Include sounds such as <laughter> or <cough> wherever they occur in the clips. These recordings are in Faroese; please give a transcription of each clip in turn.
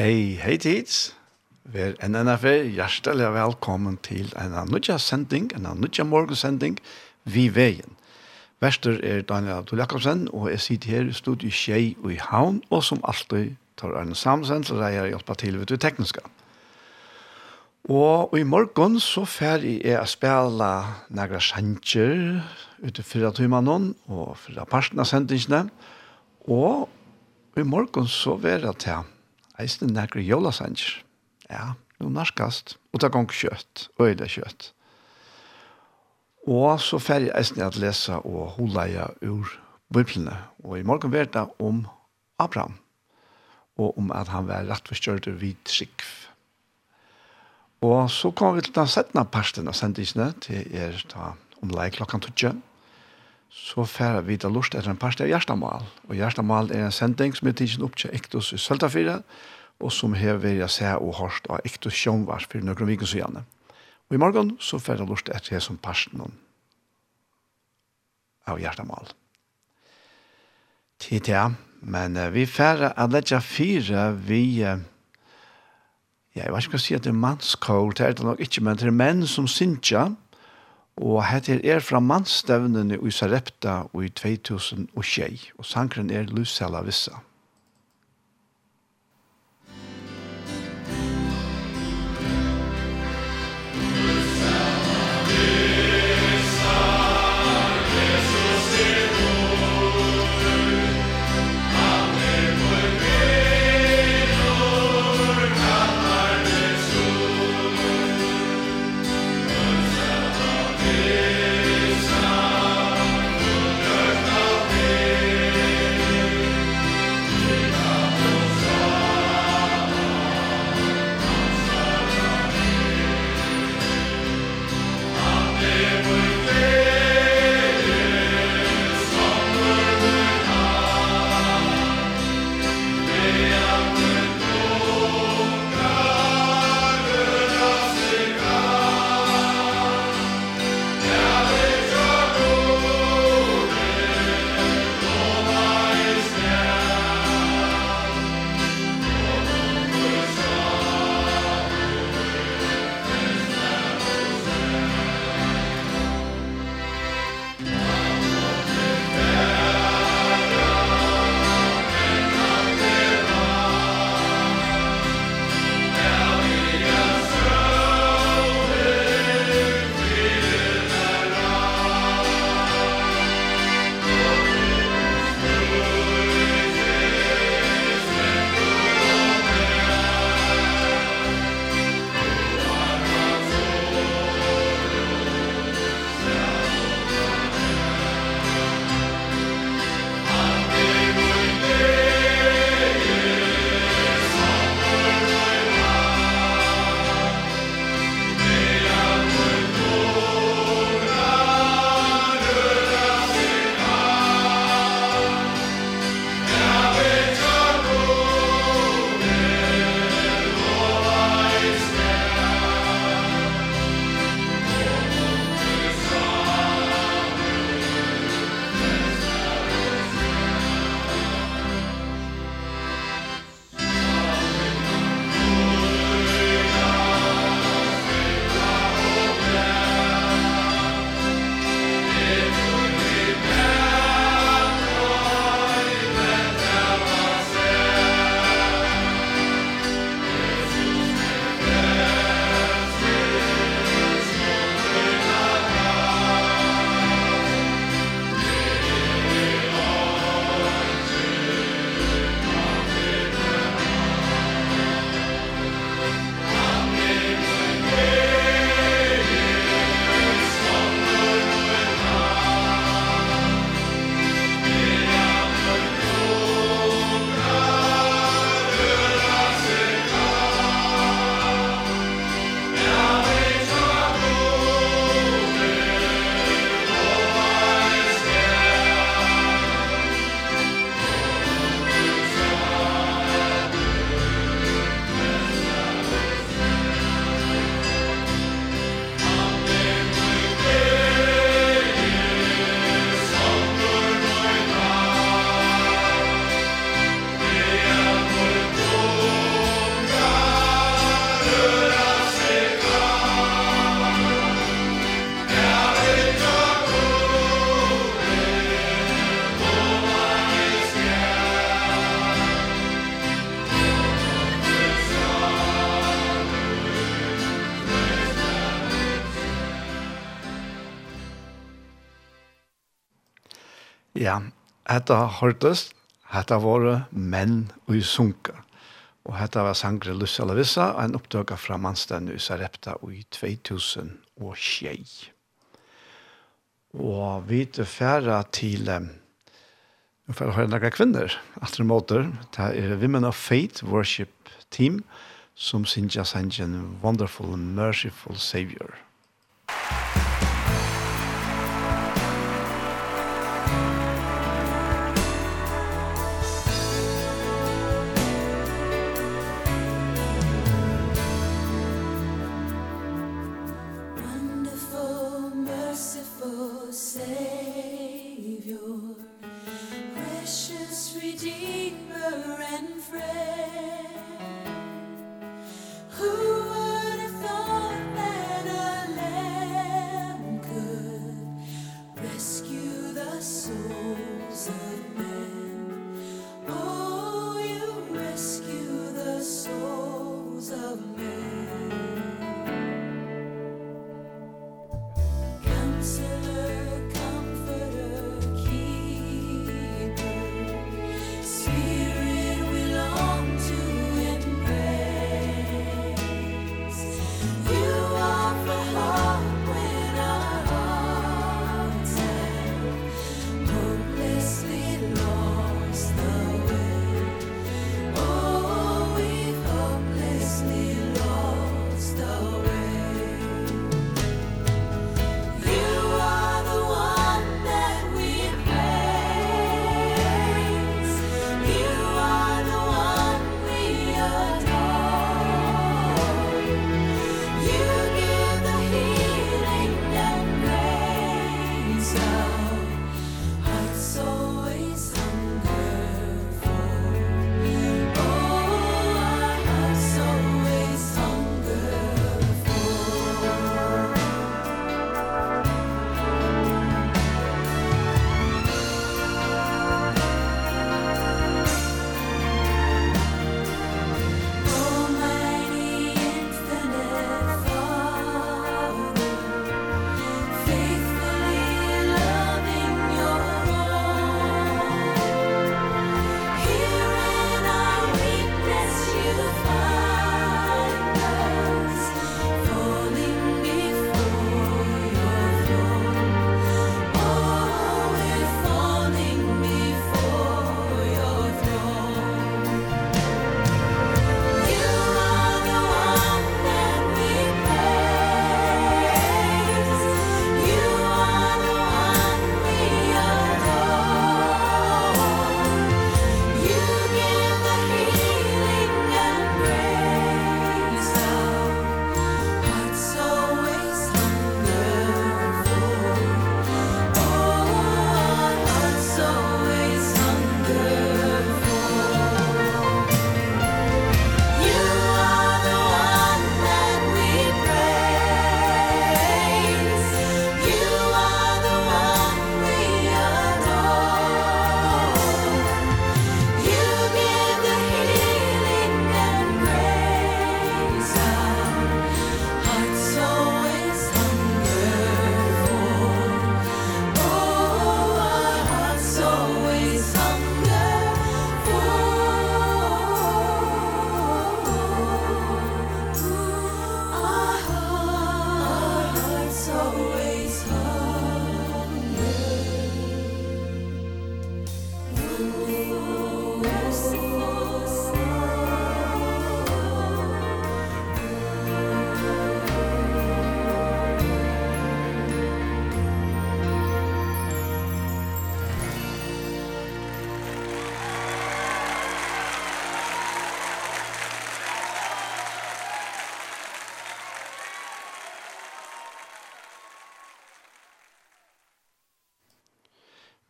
Hei, hei tids. Vær en NFR, hjertelig velkommen til en annuja sending, en annuja morgensending, Vi veien. Vester er Daniel Abdul Jakobsen, og jeg sitter her i studiet Kjei og i Havn, og som alltid tar en samsend, så jeg hjelper til ved det tekniske. Og i morgen så fer jeg å spille nægra sjanger ute fyra timer og fyra parten av sendingene, og i morgen så vil jeg til eisen nekre jolasanger. Ja, nå narskast, Og det gong kjøtt, øyla kjøtt. Og så fer jeg eisen at lesa og holaja ur biblene. Og i morgen vet det om Abraham. Og om at han var rett forstørte vid skikv. Og så kom vi til den settende parten av sendisene til er da om lei klokkan 12 så færer vi til lust etter en parst av Gjerstamal. Og Gjerstamal er en sending som er tidsen opp til Ektos i Søltafire, og som hever jeg se og hørst av Ektos Sjønvars for noen viker siden. Og i morgen så færer lust etter jeg som parsten av Gjerstamal. Tid til, men uh, vi færer at letja fire vi... Uh, Ja, jeg vet ikke hva å si at det er mannskål, det er det nok ikke, men det er menn som synsja, Og hette er fra mannstevnene i Sarepta og i 2006, og sankren er Lucella Vissa. Hetta hørtest, hetta var menn og sunka. Og hetta var sangre Lucia Lavissa, en oppdøk fra mannstene i Sarepta i 2000 og tjei. Og vi tilfæra til Nå får jeg høre noen kvinner, etter måter. Det er Women of Faith Worship Team, som synger sangen Wonderful Merciful Savior. Musikk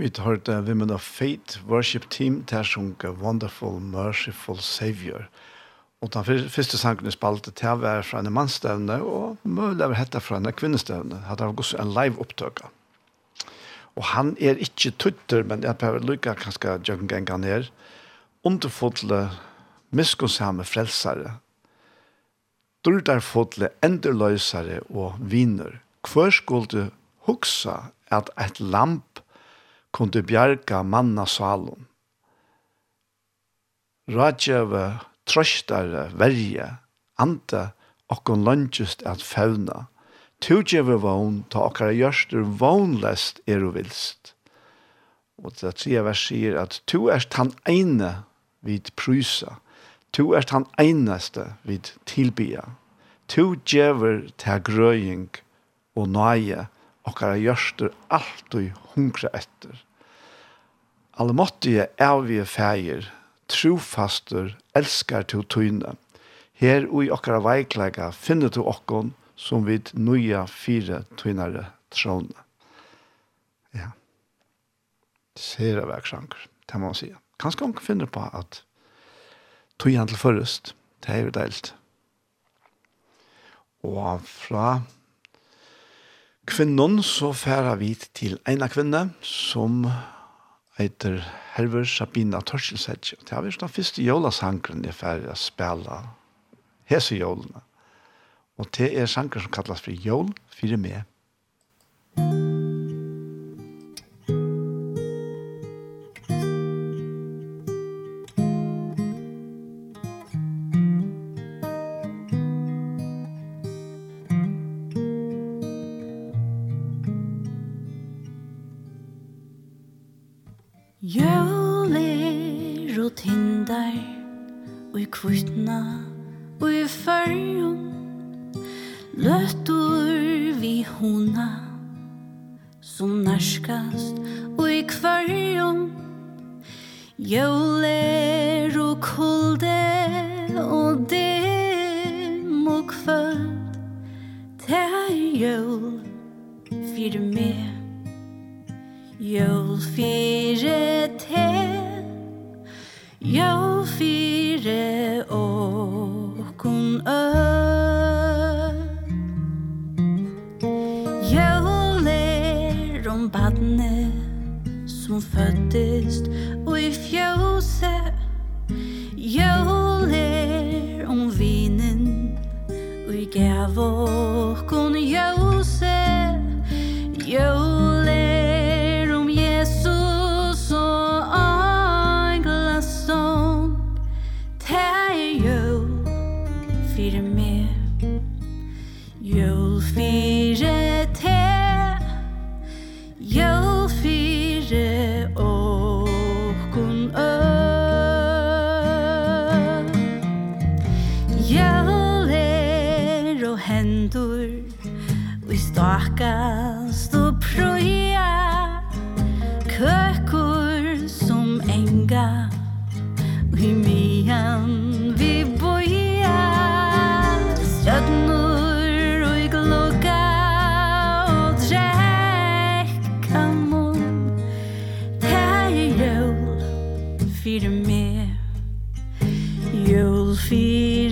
Vi har det Women of Faith Worship Team til å sjunke Wonderful, Merciful Savior. Og den første sangen i spalte til var fra en mannstevne, og mulig var hette fra en kvinnestevne. Hadde har gått en live opptøk. Og han er ikke tutter, men jeg prøver lykke kanskje jøngenga ned. Underfotle, miskunnsamme frelsere. Dordarfotle, enderløsere og viner. Hvor skulle du huske at et lamp kunde bjerga manna salon. Radjeve, trøstare, verje, ante, okkon løngjust at fauna. Tugdjeve vogn, ta okkara gjørstur vognlest er og vilst. Og det tredje vers sier at tu er han eine vid prysa, tu er han eineste vid tilbya, tu djever til grøying og nøye, okkara gjørster og hungra etter. Allemåttige evige feir, trofastur, elskar til tøyne. Her og i okkara veiklega finner du okkon som vid nøya fire tøynare trådene. Ja. Sera verksanker, det må man sige. Kanskje hun finner på at tøyne til først, det er jo deilt. Og fra kvinnon så færer vi til ena kvinne som heter Herver Sabina Torskelsedje. Det er den første jolasankeren jeg færer å spille hese jolene. Og det er sankeren som kallas for jol, fire med. Musikk fyrir meg. Jól fyrir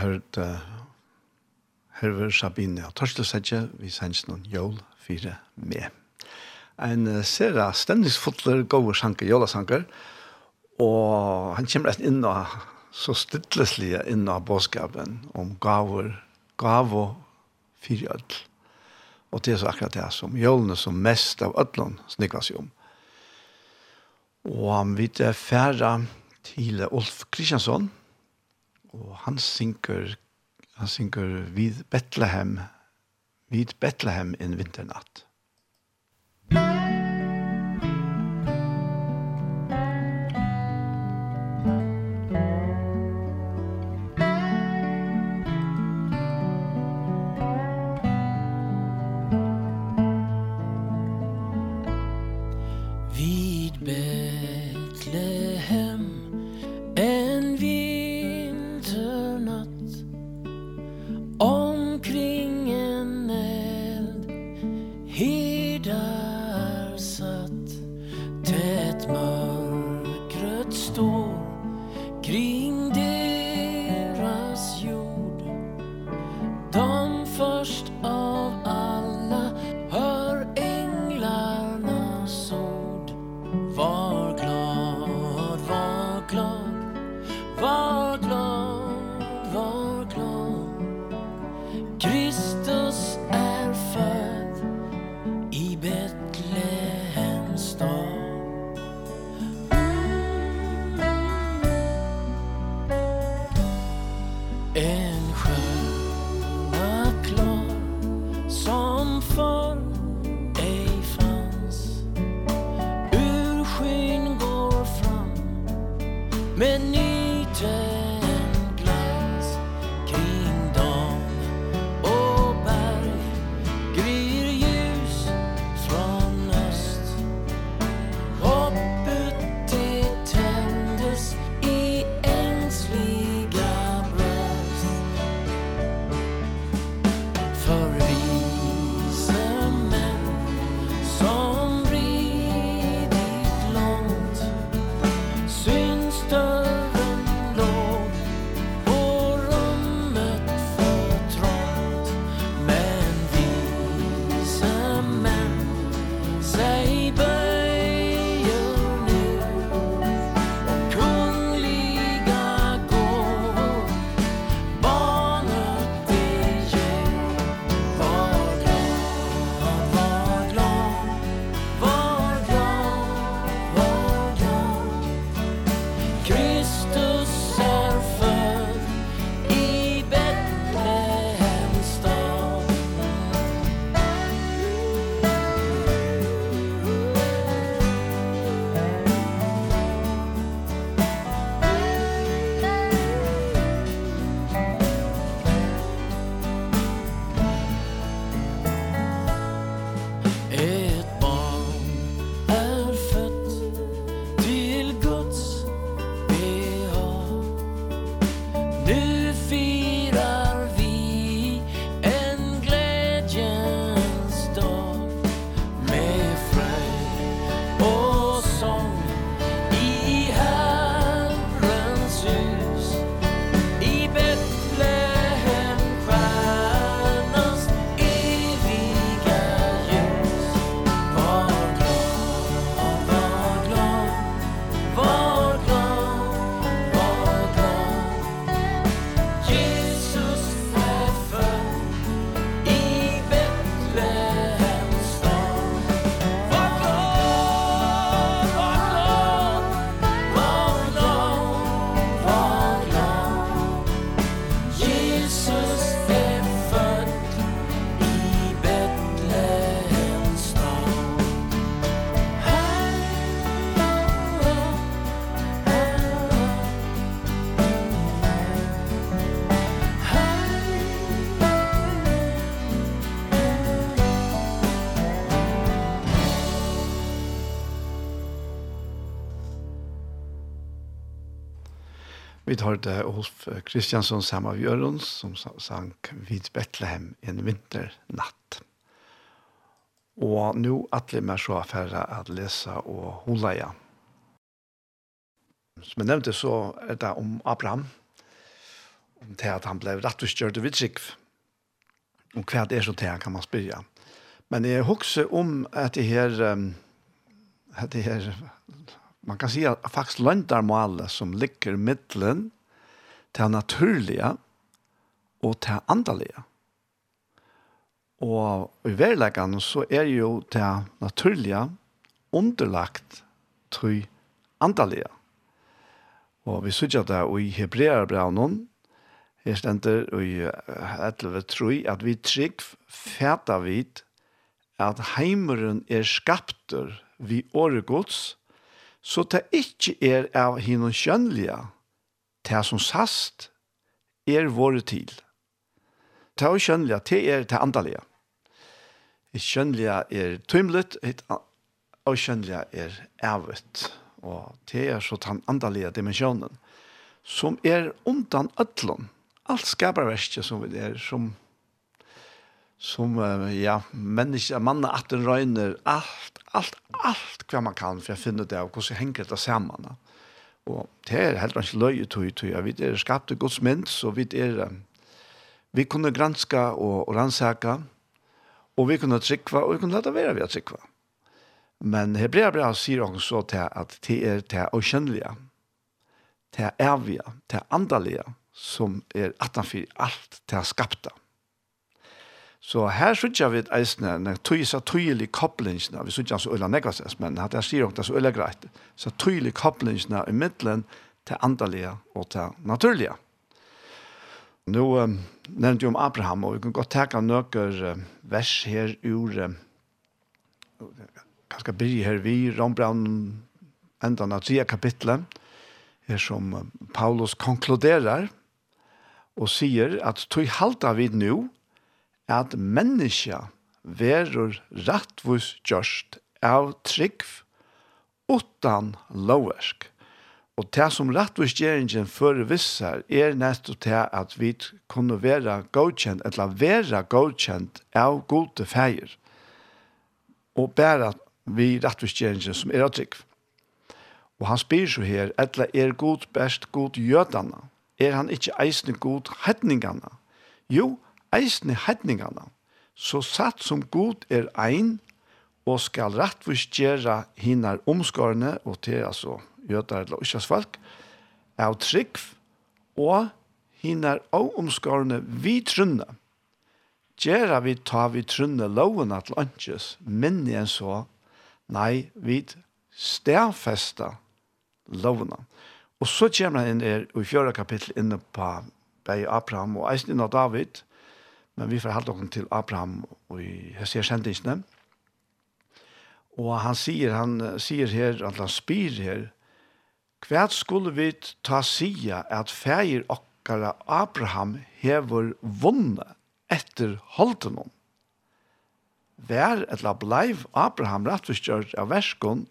hørt uh, Herver Sabine og Torstelsetje vi sendes noen jól fire med. En uh, sera stendingsfotler, gode sanker, jolasanker, og han kommer rett inn og så stidleslige inn av bådskapen om gaver, gaver fire ødel. Og det er så akkurat det som jólene som mest av ødelen snikkvas jo om. Og han vidt færre til Ulf Kristiansson, og han synker, han synker vid Bethlehem, vid Bethlehem en vinternatt. Musikk Vi tar det Ulf Kristiansson sammen med Jørgens, som sang «Vid Betlehem en vinternatt». Og nå atle meg så affære at lese og holde igjen. Som jeg nevnte så er det om Abraham, om det at han ble rett og kjørt ved sikv. Og hva det er så til kan man spyrja. Men jeg husker om at det her, at det her man kan si at faktisk löntarmålet som ligger mittlen til naturliga og til andalige. Og i verleggene så er jo det naturlige underlagt til andalige. Og vi sykja det i Hebreabraunen, her stender i 11.3, at vi trygg fæta vid at heimeren er skapter vi åregods, så det ikke er av hinnom kjønnelige, det som sast er våre til. Det er kjønnelige, det er det andalige. Kjønnelige er tøymlet, og kjønnelige er evet. Og det er så den andalige dimensjonen, som er undan ødlån. Alt skaperverket som vi er, som som ja, människa manna att den röner allt allt allt vad man kan för jag finner det och hur hänger det samman. Och det är helt enkelt löje tog tog jag vet är skapt Guds mynd, så vi är vi kunde granska och, och ransaka och vi kunde trycka och vi kunde låta vara vi att trycka. Men Hebreerbrevet sier också till att det är till okänliga. Det är eviga, det är andaliga som är attanfyr allt det är skapta. Mm Så her synes jeg vi eisne, når tog så tydelig koblingsene, vi synes jeg så øyla negvases, men at jeg sier det så øyla greit, så tydelig koblingsene i middelen til andalige og til naturlige. Nå um, nevnte jeg om Abraham, og vi kan godt teka noen vers her ur, uh, kanskje bry her vi, Rombrand, enda av tre kapitlet, her som uh, Paulus konkluderer, og sier at tog halta vi nu, at menneska verur rattvus gjørst av trygg utan lovverk. Og det som rattvistgjeringen fører vissar er nettopp til at vi kunne være godkjent, eller være godkjent av gode feir. Og bæra vi rattvistgjeringen som er av trygg. Og han spyr så her, etla er god best god jødana, Er han ikkje eisne god hetningene? Jo, han eisne hedningene, så satt som god er ein, og skal rettvis gjøre hinar omskårene, og til altså jøder eller ikke folk, av trygg, og hinar og omskårene vi trunne. Gjera vi ta vi trunne loven at lunches, men igjen så, nei, vi stedfesta lovene. Og så kommer han inn er, i fjøra kapittel inne på Bei Abraham og eisen av David, Men vi får halte oss til Abraham og i Hesier sendingsene. Og han sier, han sier her, at han spyr her, hva skulle vi ta sia at feir okkara Abraham hever vunnet etter holden om? Vær etla bleiv Abraham rettforskjørt av verskon,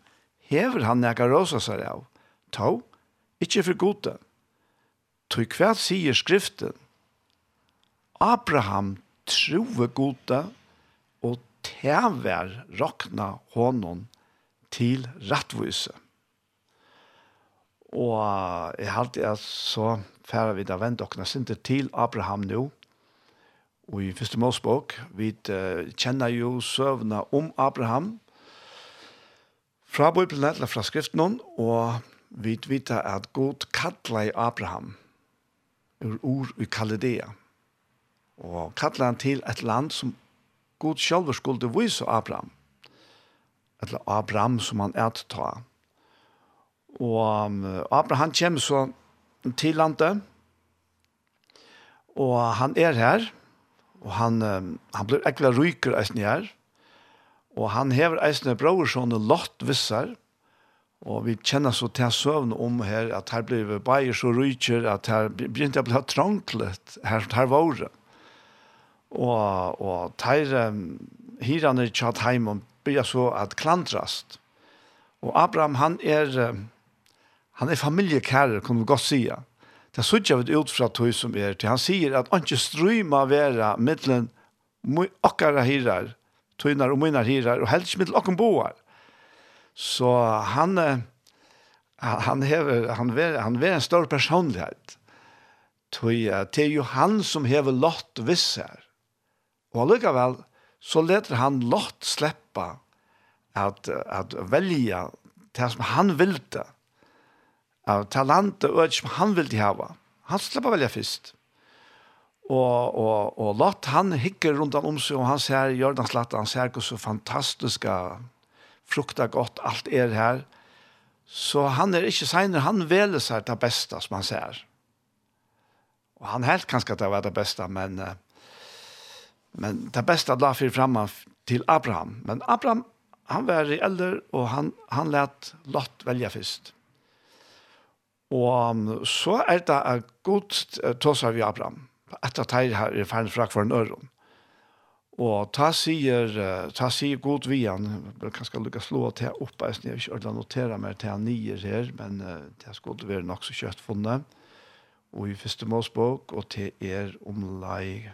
hever han nega rosa seg av. tau, ikkje for gode. Tøy hva sier skriften, Abraham trove gode, og tever rakna honom til rettvise. Og jeg halte at så færre vi da vendt okna sinte til Abraham nå, og i første målspåk, vi kjenner jo søvna om Abraham, fra Bibelen eller fra skriften, og vi vet at Gud kallar Abraham ur ur i Kaledea og kallar han til et land som Gud sjálfur skulle vise Abraham. Eller Abraham som han er til ta. Og Abraham kommer så til landet, og han er her, og han, han blir ekkert ryker eisen her, og han hever eisen bror sånn lott visser, og vi kjenner så til søvn om her, at her blir bæger så ryker, at her begynte jeg å bli tranglet her, her våre og, og tær um, hirane tjat heim og byrja så at klantrast. Og Abraham, han er, um, han er familjekærer, kan vi godt sija. Det sutja vi ut fra tog som er til. Han sier at han ikke strøyma vera mittlen okkara hirar, tøynar og munar hirar, og helst mittlen okkum boar. Så han, han, hever, han, ver, han ver en større personlighet. Tøy, det er jo han som hever lott viss. Og allikevel så leter han lott sleppa at, at velja det som han vilde, av talentet og som han vilde hava. Han slipper velja fyrst. Og, og, og lott han hikker rundt om seg, og han ser Jørgens latt, han ser hvor så fantastiska frukta godt alt er her. Så han er ikke senere, han veler seg det beste som han ser. Og han helt kanskje at det var det beste, men... Uh, Men det beste la för framme til Abraham. Men Abraham han var i äldre och han han lät Lot välja Og um, så er det godt uh, tås av Abraham. Etter at jeg är ferdig frak for en øron. Og ta sier, uh, ta sier god vian, jeg kan skal lukke slå til oppe, jeg snir ikke ordentlig notere meg til han nier her, men uh, det er skal være nok så kjøtt funnet. Og i første målsbok, og til er omlai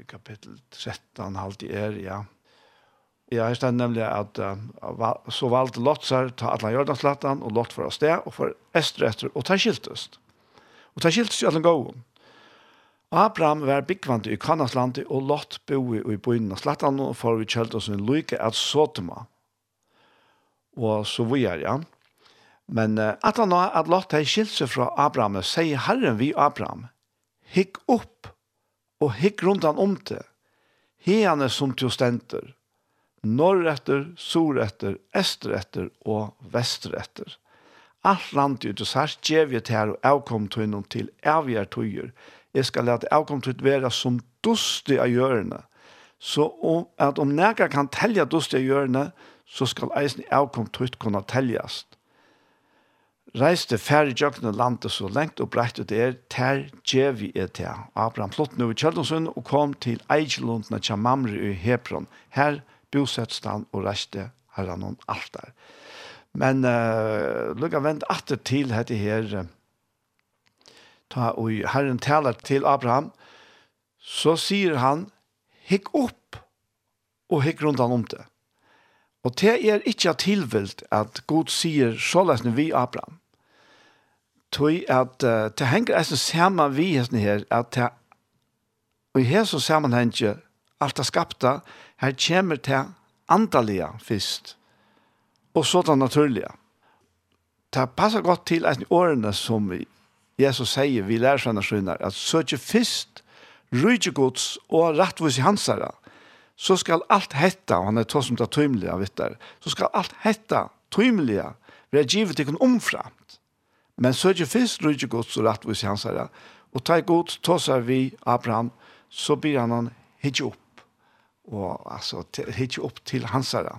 i kapittel 13 halvt i er, ja. Ja, her stod nemlig at uh, så valgte Lott seg ta alle Jordanslatan, og Lott for oss det, og for Ester etter, og ta skiltest. Og ta skiltest i alle gåen. Abraham var byggvande i Kanaslandet, og Lott bo i byen av Slatan, og for vi kjølte oss en lykke at Sotoma. Og så vi er, ja. Men uh, at han at Lott hei skilt seg fra Abraham, sier Herren vi Abraham, hikk opp og hikk rundt han om til. Hene som til stenter, norretter, soretter, esteretter og vestretter. Alt landet ut og sært gjev her og avkom til avgjertøyer. Jeg skal lete avkomtøyt være som dusti av hjørne. Så om, at om nægge kan telja dusti av hjørne, så skal eisen avkomtøyt kunne teljast reiste færre jøkkene landet så lengt og breit ut er, ter djevi er til. Abraham flott nå i Kjeldonsund og kom til Eigelundene Mamre i Hebron. Her bosettet han og reiste her og alt der. Men uh, lukka vent atter til dette her, ta, og herren taler til Abraham, så sier han, hikk opp og hikk rundt han om det. Og det er ikke tilvilt at Gud sier såleis vi Abraham tog at uh, det henger eisen sammen vi hesten her, at det, og i hese sammenhengen, alt det skapta, her kommer til andalige først, og så det naturlige. Det passer godt til eisen årene som Jesus sier, vi lærer seg nasjoner, at søker først rydgjegods og rettvis i hansere, så skal alt hetta, og han er tog som det tøymelige, vet du, så skal alt hetta tøymelige være givet til omfra. omfra Men så er det først rydde gods og rettvis hans herre. Og ta god, seg vi Abraham, så blir han han hitje opp. Og altså, hitje opp til hans herre.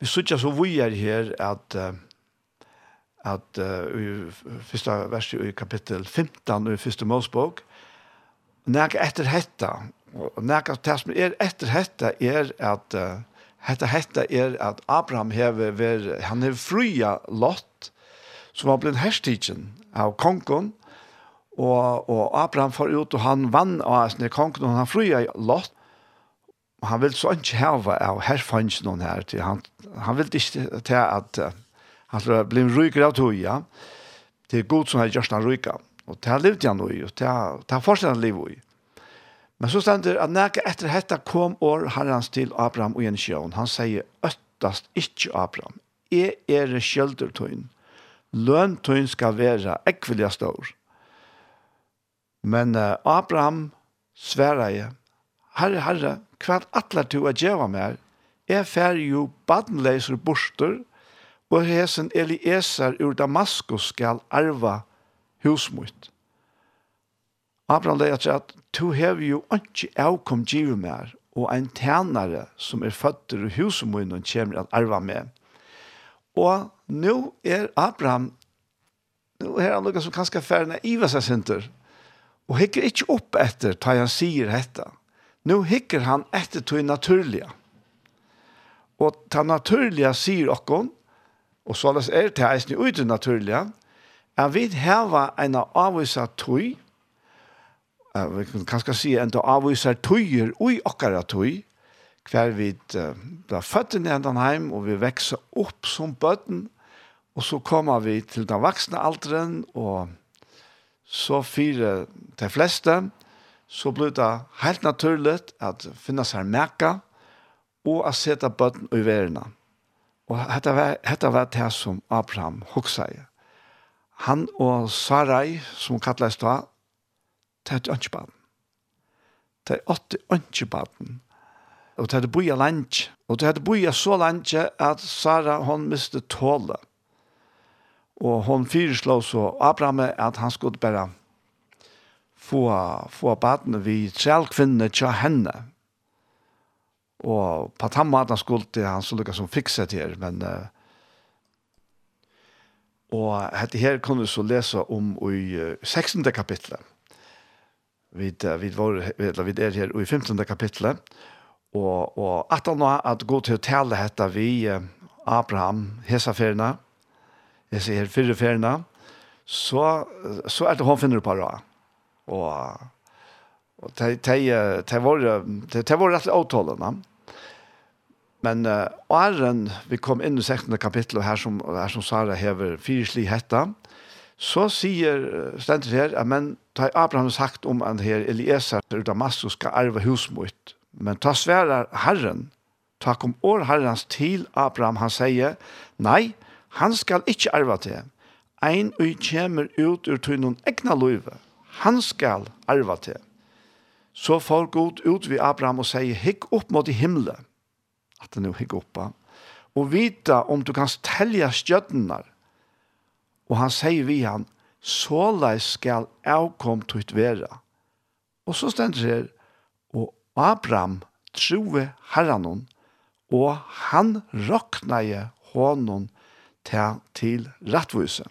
Vi sier så vi er her at at uh, første vers i kapittel 15 i første målsbok, nek etter hetta, og nek at det som er etter hetta er at uh, hetta hetta er at Abraham hever ver, han hever fruja lott, som var blitt herstigen av kongen, og, og Abraham får ut, og han vann av sin kongen, og han fria lott, han ville så ikke hava av herfanns noen her, til han, han ville ikke til at uh, han skulle bli en ryker av tog, toga, til god som har gjort han ryker. Og det har levd han i, og det har fortsatt han liv i. Men så stender at nægge etter dette kom år herrens til Abraham og en sjøen. Han sier, øttast ikke Abraham. Jeg er skjøldertøyen løntøyen skal være ekvilja stor. Men uh, Abraham sværa jeg, Herre, Herre, hva atler du å gjøre mer? Jeg fer jo badenleiser borster, og hesen Eliezer ur Damaskus skal arva husmut. Abraham leier til at du hever jo ikke avkom givet mer, og en tænare som er føtter i husmunnen kommer at arva med. Og nu er Abraham, nu er han noen som kanskje færre iva seg sinter, og hikker ikke opp etter hva han sier dette. Nu hikker han etter til naturlige. Og ta naturlige sier okkon, og så er det eisen ut til naturlige, er vi heva en avvisa tøy, vi kan kanskje si en avvisa tøyer ui okkara tøy, hver vi ble født i Endanheim, og vi vekste opp som bøtten, og så kommer vi til den voksne alderen, og så fire de fleste, så blir det helt naturlig at finne seg merke, og å sette bøtten i verden. Og dette var, dette var det som Abraham hoksa i. Han og Sarai, som kalles da, det er ikke baden. Det er åtte ikke baden og det hadde boia langt. Og det hadde boia så langt at Sara, hon miste tåle. Og hon fyreslå så Abraham at han skulle bare få, få baden vi trelkvinne til henne. Og på den måten han skulle han så lukka som fikset her, men... Uh, og dette her kunne vi så lese om i 16. kapitlet. Vi, vi, var, vi er her i 15. kapitlet, Og, og at han var at gå til å tale dette vi Abraham, Hesaferna, jeg sier feriene, så, så er det hun finner på det. Og, og det, det, det var, det, det var rett og. Men uh, åren vi kom inn i 16. kapittel, og her som, her som Sara hever fyrslig hetta, så sier Stendert her, men da Abraham sagt om han her Eliezer ur Damaskus skal arve husmøyt, Men ta svärar Herren, ta kom år Herrens til Abraham, han seier, nej, han skal ikke arva til. Ein ui kjemur ut ur tunnun egna løyve. Han skal arva til. Så får Gud ut vi Abraham og sier, hikk opp mot i himmelen. At det nu hikk oppa. Og vita om du kan telja stjøttenar. Og han sier vi han, såleis skal avkom tutt vera. Og så stender det her, Abraham troe herranon, og han roknaje honom til, til rettvise.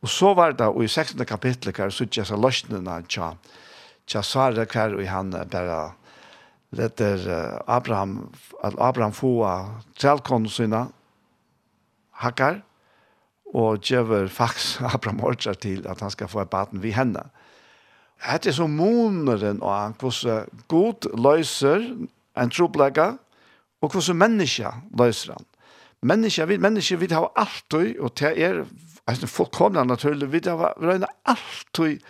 Og så var det, og i 16. kapitlet, hver suttje seg løsnene tja, tja svarer hver, og han bare letter Abraham, at Abraham få trelkånden sine hakkar, og gjør faktisk <laughs> Abraham ordrer til at han skal få et baden ved henne. Hette er så moneren og han, hvordan god løser en troblegge, og hvordan menneske løser han. Menneske, vi, menneska, vi har alltid, og det er altså, fullkomlig naturlig, vi har røyne alltid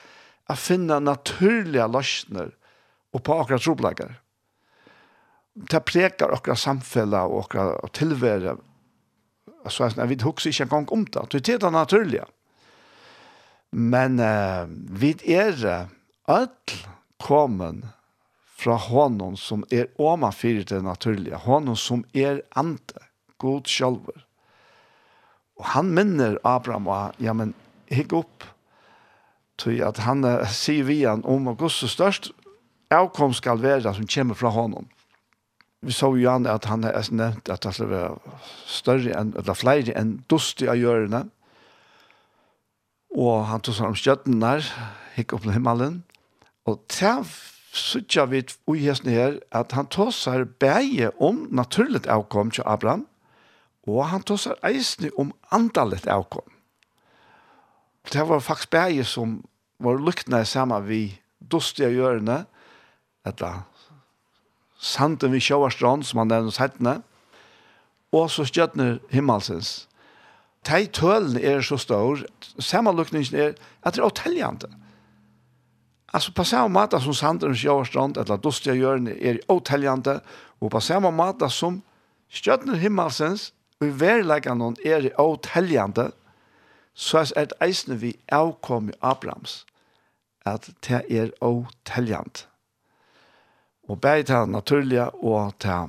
å finne naturlige løsner og på akkurat troplegger. Det prekar akkurat samfunnet og akkurat tilvære. Altså, vi husker ikke engang om det. Det er det naturlige. Men uh, vi er Öll kommen fra honom som er oma fyrir det naturlige, honom som er ante, god sjálfur. Og han minner Abraham og ja, men hikk opp, til at han sier vi han om Guds størst avkom skal være som kommer fra honom. Vi så jo han at han er nevnt at det skal være større enn, eller flere enn dustig av hjørene. Og han tog seg om skjøtten der, hikk opp til himmelen. Og det sykja vi i hesten her, at han tåsar bæge om naturligt avkom til Abraham, og han tåsar eisne om andalet avkom. Det var faktisk bæge som var lukkna saman vi dustige hjørne, etter sanden vi sjåarstrand, som han nevner settene, og så skjøtner himmelsens. De tølene er så stor, samanlukningen er at det er åteljende. Alltså på samma måte som Sandrens Jörstrand eller Dostia Jörn är otäljande och på samma måte som Stjörnor himmelsens och i verkligen någon är otäljande så är det eisne vi avkom i Abrams att det är otäljande och bäg det naturliga och det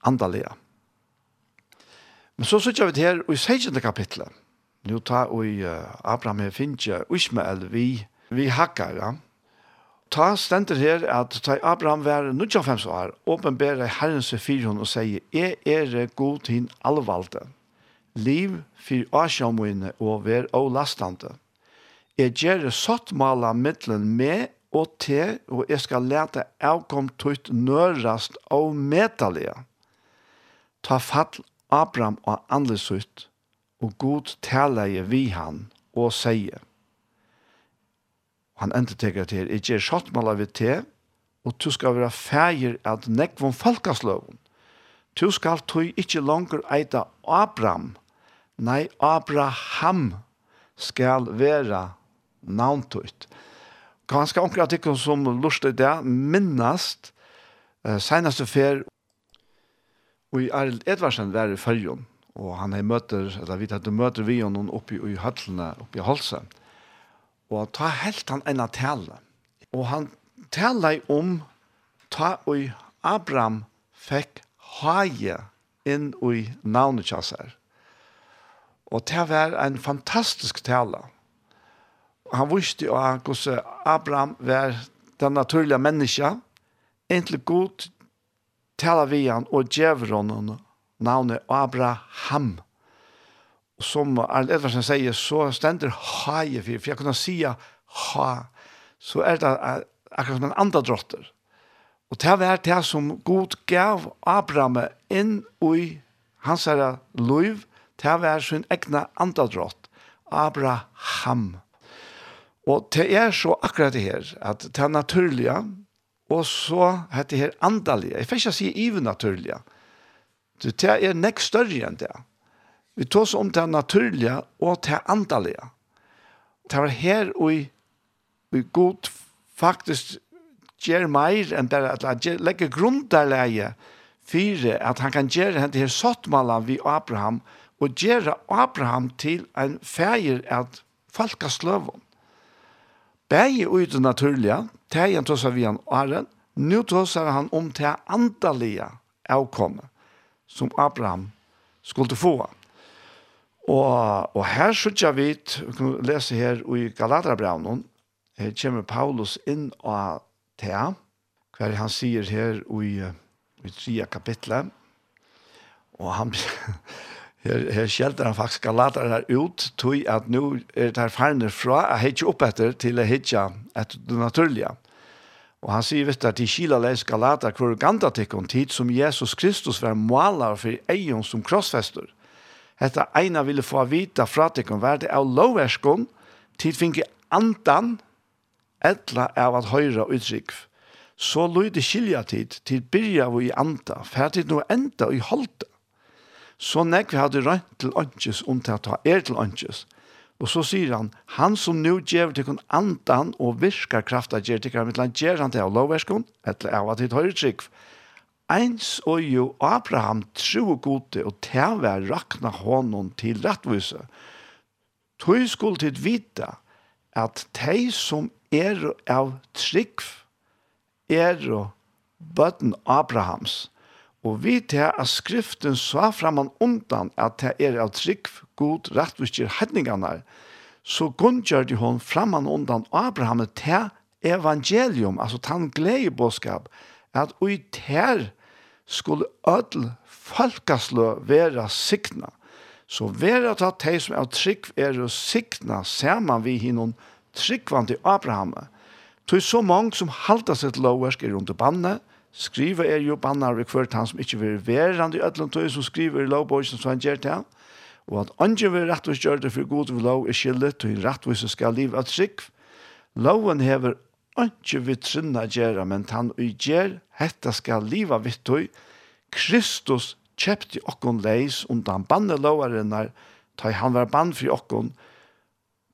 andaliga. Men så sitter vi här i 16 kapitlet. Nu tar vi uh, Abraham finns Ismael vi, vi hackar, ja ta stenter her at ta Abraham var 95 år, åpenbære Herren seg for henne og sier, «Jeg er god til allvalgte, liv for asjomøyene og vær og lastante. Jeg gjør sottmala middelen med og te, og jeg skal lete avkom tøyt nørast og medalige. Ta fall Abraham og andlesutt, og god taleie vi han, og sier, han endetekker til, jeg gjør sjottmål av te, og du skal være feir at nekvån falkasløven. Du skal tog ikkje langer eita Abraham, nei Abraham skal være navntøyt. Ganske omkring artikkel som lustet det, minnast, eh, senaste fer, og i Arild Edvarsen var i følgen, og han er møter, eller vi tatt møter vi og noen oppi i høtlene, oppi i Holsen. Og ta helt han enn tale. Og han taler om ta og Abraham fikk haje inn i navnet kjasser. Og det var en fantastisk tale. Han visste jo hvordan Abraham var den naturlige menneska, egentlig god tale vi han og djever honom navnet Abraham som Arne Edvardsen sier, så stender haje for, for jeg kunne si ha, så er det akkurat som en andre drotter. Og det var det som God gav Abraham inn i hans herre liv, det var sin egna andre drott, Abraham. Og det er så akkurat det her, at det er naturlige, og så heter det her andalige. Jeg får ikke si even ivenaturlige. Det er nekk større enn det. Vi tar oss om det naturliga og det andaliga. Det var her og i, i god faktisk gjør mer enn bare at han legger grunderleie fire at han kan gjøre henne til sottmålen vi Abraham og gjøre Abraham til en feir at falka sløven. Begge ut det naturlige, tegjen tåsar vi han åren, nu tåsar han om det andalige avkommet som Abraham skulle få. Og, og her sørger vi, vi kan lese her i Galaterbraunen, her kommer Paulus inn og til, hver han sier her i, i tredje kapitlet, og han <laughs> her, her skjelter han faktisk Galater her ut, tog at nå er det her ferne fra jeg har ikke opp etter til å hitje etter det naturlige. Og han sier visst at de kila leis Galater hvor ganda tikk tid som Jesus Kristus var maler for egen som krossfester – Hetta eina ville få vita fra tikkun var det av loverskon, tid finke andan, etla av at høyra utrykv. Så løyde skilja tid, til byrja vi i anda, ferdig no enda i holde. Så nekve hadde rønt til åndsjes, om til å ta er til åndsjes. Og så sier han, han som nu gjev til kun andan og virka krafta gjer til kram, gjer han til av lovverskon, etla av at hit høyre trygg, eins og jo Abraham tro gode og tæve rakna honom til rettvise. Tøy skulle tid vita at de som er av trygg er bøtten Abrahams. Og vi til at skriften sa framan undan at det er av trygg god rettvisker hedningene, så gundgjør de hon framan undan Abraham til evangelium, altså tann gledebåskap, at ui ter skulle ödel falkaslø vera sikna. Så vera ta teg som av trygg er å sikna man vi hinnom tryggvand til Abraham. Tog så mange som halda seg til lovversk er rundt bannet, skriva er jo bannar vi kvart han som ikke vil verande i ødelen tog som skriver i lovboisen som han gjør til han. Og at andre vil rettvis gjøre det for god vil lov er skillet til rettvis skal liv av trygg. Loven hever ikke vi trinna gjøre, men han og gjør Hetta skal liva vittøy. Kristus kjepti okkon leis undan bannelovarinnar, ta han var bann fri okkon,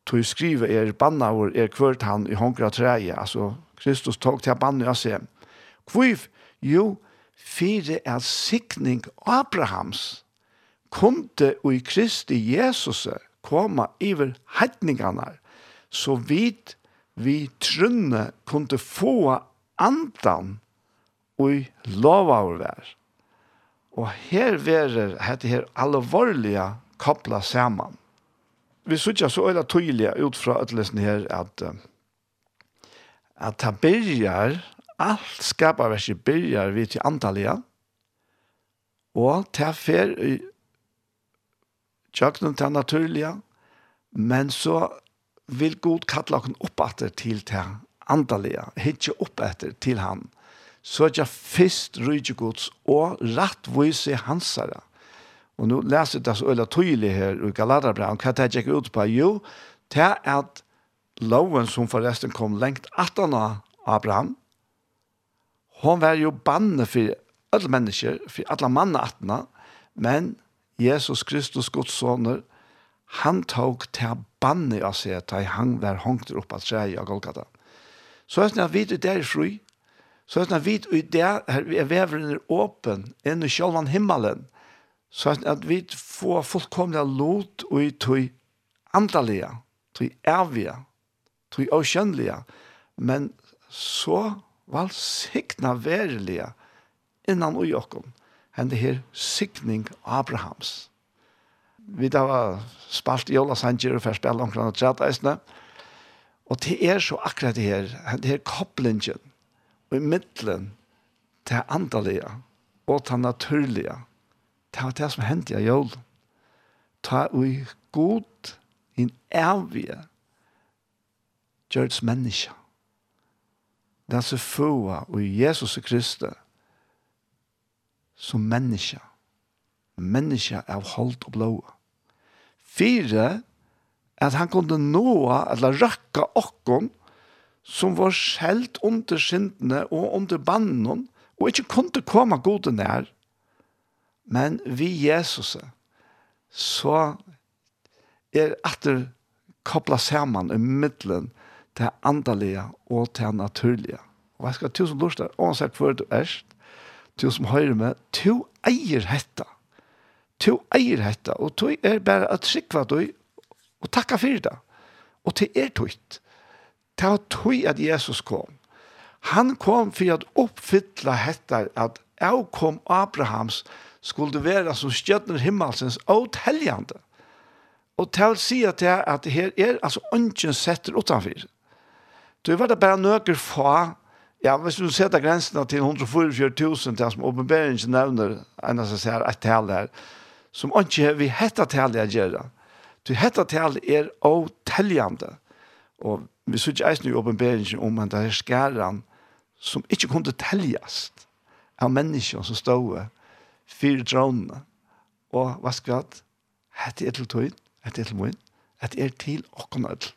tog skrive er bannavur er kvart han i hongra treie, altså Kristus tog til banne og se, Kviv, jo, fire er sikning Abrahams, kunde ui i Kristi Jesus koma iver heitningarna, så vidt vi trunne kunde få andan og lova over vær. Og her verer dette her alvorlige kopla saman. Vi sutja så øyla tydelig ut fra utlesen her at at det byrjar alt skaparverset byrjar vi til antallia og er fer i tjøkkenen til naturlige men så vil Gud kalla okken opp etter til til andalige, hitje opp etter til han søkja fyrst rydgjegods og rattvise hansara. Og nå leser det så øyla tydelig her i Galaterbraun, hva det gikk ut på? Jo, det er at loven som forresten kom lengt 18 av Abraham, hon var jo banne for alle mennesker, for alle manna 18, men Jesus Kristus, Guds soner, han tok til banne av seg, da han var hongt opp av seg av Golgata. Så er det at vi er der fri, Så att vi i det här är vävren är öppen än i själva himmelen. Så att vi får fullkomliga lot och i tog andaliga, tog ärviga, tog okänliga, men så valsikna verliga innan och jokom. Hände här sikning Abrahams. Vi da var spalt i Ola Sanger og først spille omkring og tredje eisene. Og det er så akkurat det her, det her koblingen i middelen til andalige og til naturlige. Det var det som hendte i jøl. Ta ui god in evige gjørts menneske. Det er så få og Jesus Kristus som menneske. Menneske er holdt og blå. Fire, at han kunne nå, eller røkke okken, som var skjelt under syndene og under bannen, og ikke kunne komme gode nær. Men vi Jesus, så er atter kobla sammen i middelen til andalige og til naturlige. Og jeg skal til som lort der, oansett hvor du er, til som høyre med, til eier hetta. Til eier hetta, og til er bare at skikva du, og takka for det. Og til er tøyt. Det var at Jesus kom. Han kom for at oppfylla hettar at jeg kom Abrahams skulle være som stjøtner himmelsens og teljande. Og til sier til at det her er altså ønsken setter utenfor. Du var det bare nøkker fra Ja, hvis du setter grensene til 144 000, til som åpenberingen nevner, enn jeg sier et tal her, som ikke vi hette tal jeg gjør. Du hette tal er åteljende. Og vi sier eisen i åpenberingen om at det er skæren som ikke kunne teljast av mennesker som stod fire dronene og hva skal at hette er til tøyen, hette er til min, hette er til åkken ødel.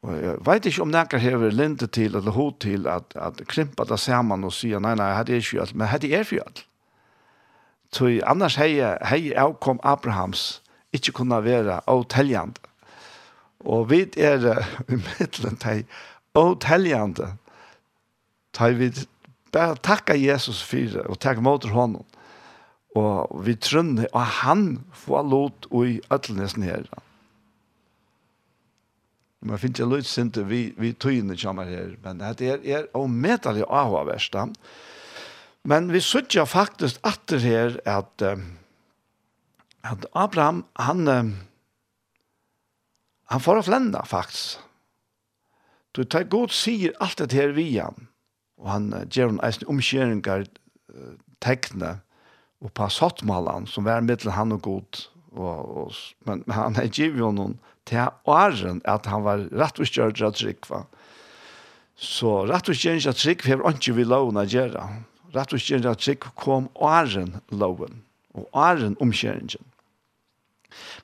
Og jeg vet ikke om nækker hever lente til eller hod til at, at krympa det sammen og sier nei, nei, hette er ikke ødel, men hette er for ødel. Så annars hei, hei avkom Abrahams ikke kunne være avteljende Og vi er i middelen til og teljende til vi bare takker Jesus for det og takker mot honom. Og vi trønner, og han får lot i øtlenesen her. Man finner ikke løs ikke vi, vi tøyene kommer her, men det er, er omedelig avhverst. Men vi sørger faktisk at det her at, at Abraham, han, han får å flenda, faktisk. Du tar god sier alt det her vi han, og han uh, gjør en eisen omkjøringer uh, tekne og på sattmalen som var mittel han og god, og, og, men, men han er givet jo noen til åren at han var rett og kjørt av trikva. Så rett og kjørt av trikva har ikke vi loven å gjøre. Rett og kjørt av trikva kom åren loven, og åren omkjøringen.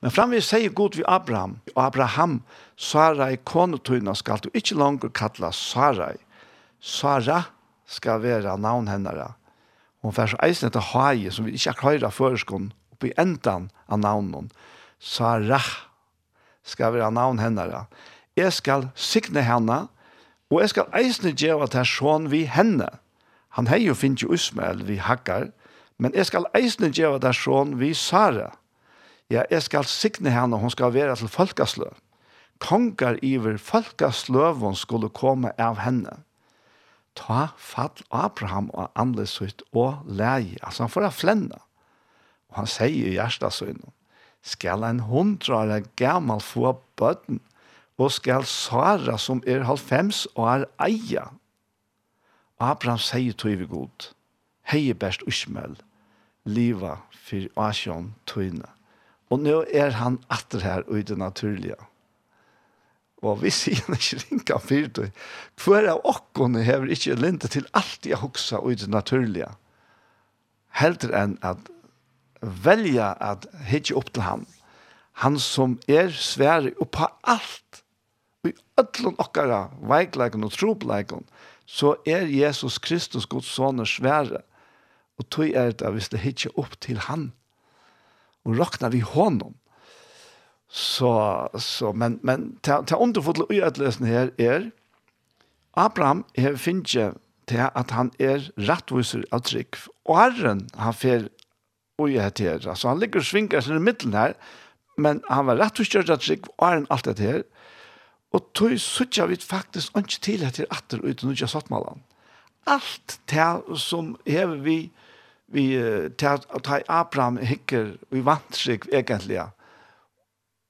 Men framvis sier god vi Abraham, og Abraham, Sarai, konetøyna skal du ikke langer kalla Sarai. Sara skal være navn hennara. Hon fær så eisen etter haie, som vi ikke har høyra føreskånd, oppi endan av navnen. Sara skal være navn hennara. Jeg skal signe henne, og jeg skal eisen gjøre at her sånn vi henne. Han hei jo finnes jo Ismael vi hakkar, men jeg skal eisen gjøre at her sånn vi Sara. Sara Ja, jeg skal signe henne, hun skal være til folkesløv. Kongar iver folkesløven skulle komme av henne. Ta fall Abraham og andre sitt og leie. Altså han får ha flenne. Og han sier i hjertet sin, skal en hundre gammel få bøtten, og skal Sara som er halvfems og er eia. Abraham sier til vi god, hei best usmøl, liva for Asjon tøyne. Og nå er han atter her i det naturlige. Og vi sier han ikke ringa fyrt det. Hver av åkkene hever ikke linte til alt jeg hoksa i det naturlige. Helter enn at velja at hitje opp til han. Han som er svære oppa alt. Og i ødlån okkara, veikleikon og tropleikon, så er Jesus Kristus Guds sønner svære. Og tog er det hvis det hitje opp til han og rakna vi honom. Så, så men, men til, til underfotlet i utløsen her er Abraham er finnet til at han er rettviser av trygg. Og herren han fer ui her til her. Altså han ligger og svinger seg i middelen her, men han var rettviser av trygg, og herren alt det her. Og tog suttja vi faktisk ikke til etter atter uten å utja sattmalan. Alt det som hever vi vi tar Abraham hikker vi vant seg egentlig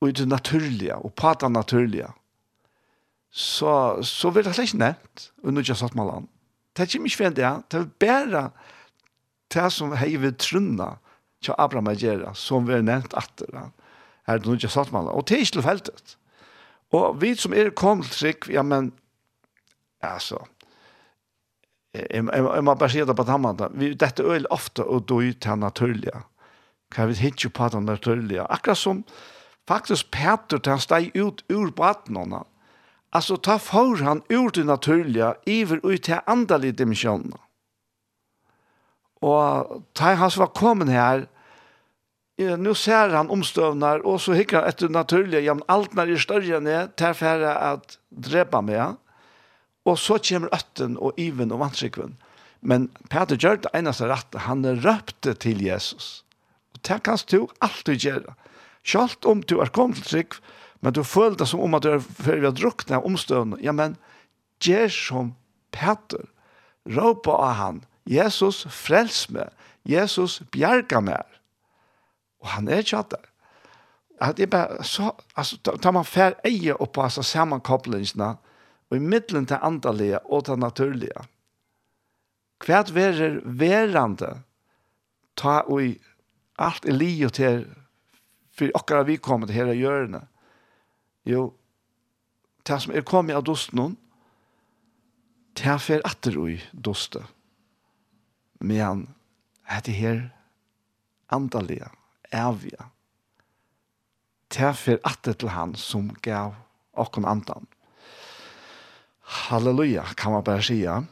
og det naturlige og på det naturlige. Så, så vil det slik nevnt og nå ikke satt med land det er ikke mye fint det det er bare det som har vi trunna til Abraham er gjerne som vi har nevnt etter her det nå ikke satt med land og det er ikke tilfeltet og vi som er kommet slik ja men altså jeg må bare si det på tamman vi detta öl ofte og då ut han naturlige. kan vi hitta på det naturlige? akkurat som faktisk Peter han steg ut ur vattnarna Altså, ta for han ur det naturlige, iver ut til andliga dimensjoner. Og ta han som var kommet her, Ja, nu ser han omstövnar och så hickar han efter naturliga jämn allt när det större ner tar färre att dräpa med Og så kommer øtten og iven og vantrykven. Men Peter gjør det eneste rett, Han røpte til Jesus. Og det kan du alltid gjøre. Selv om du er kommet til trygg, men du føler det som om at du er før vi har av omstøvende. Ja, men gjør som Peter. Råpa av han. Jesus, frels meg. Jesus, bjerga meg. Og han er ikke der. At det er bare så, altså, tar man fær eie opp på altså, sammenkoblingsene, og i middelen til andalige og til naturlige. Hvert er verande ta og i alt i og til for okkara vi kommer til her i. Jo, det som er kommet av dosten hon, det fer atter ui doste. Men det her andalige, evige, det fer atter til han som gav okkon andan. Halleluja, kan man bare sige.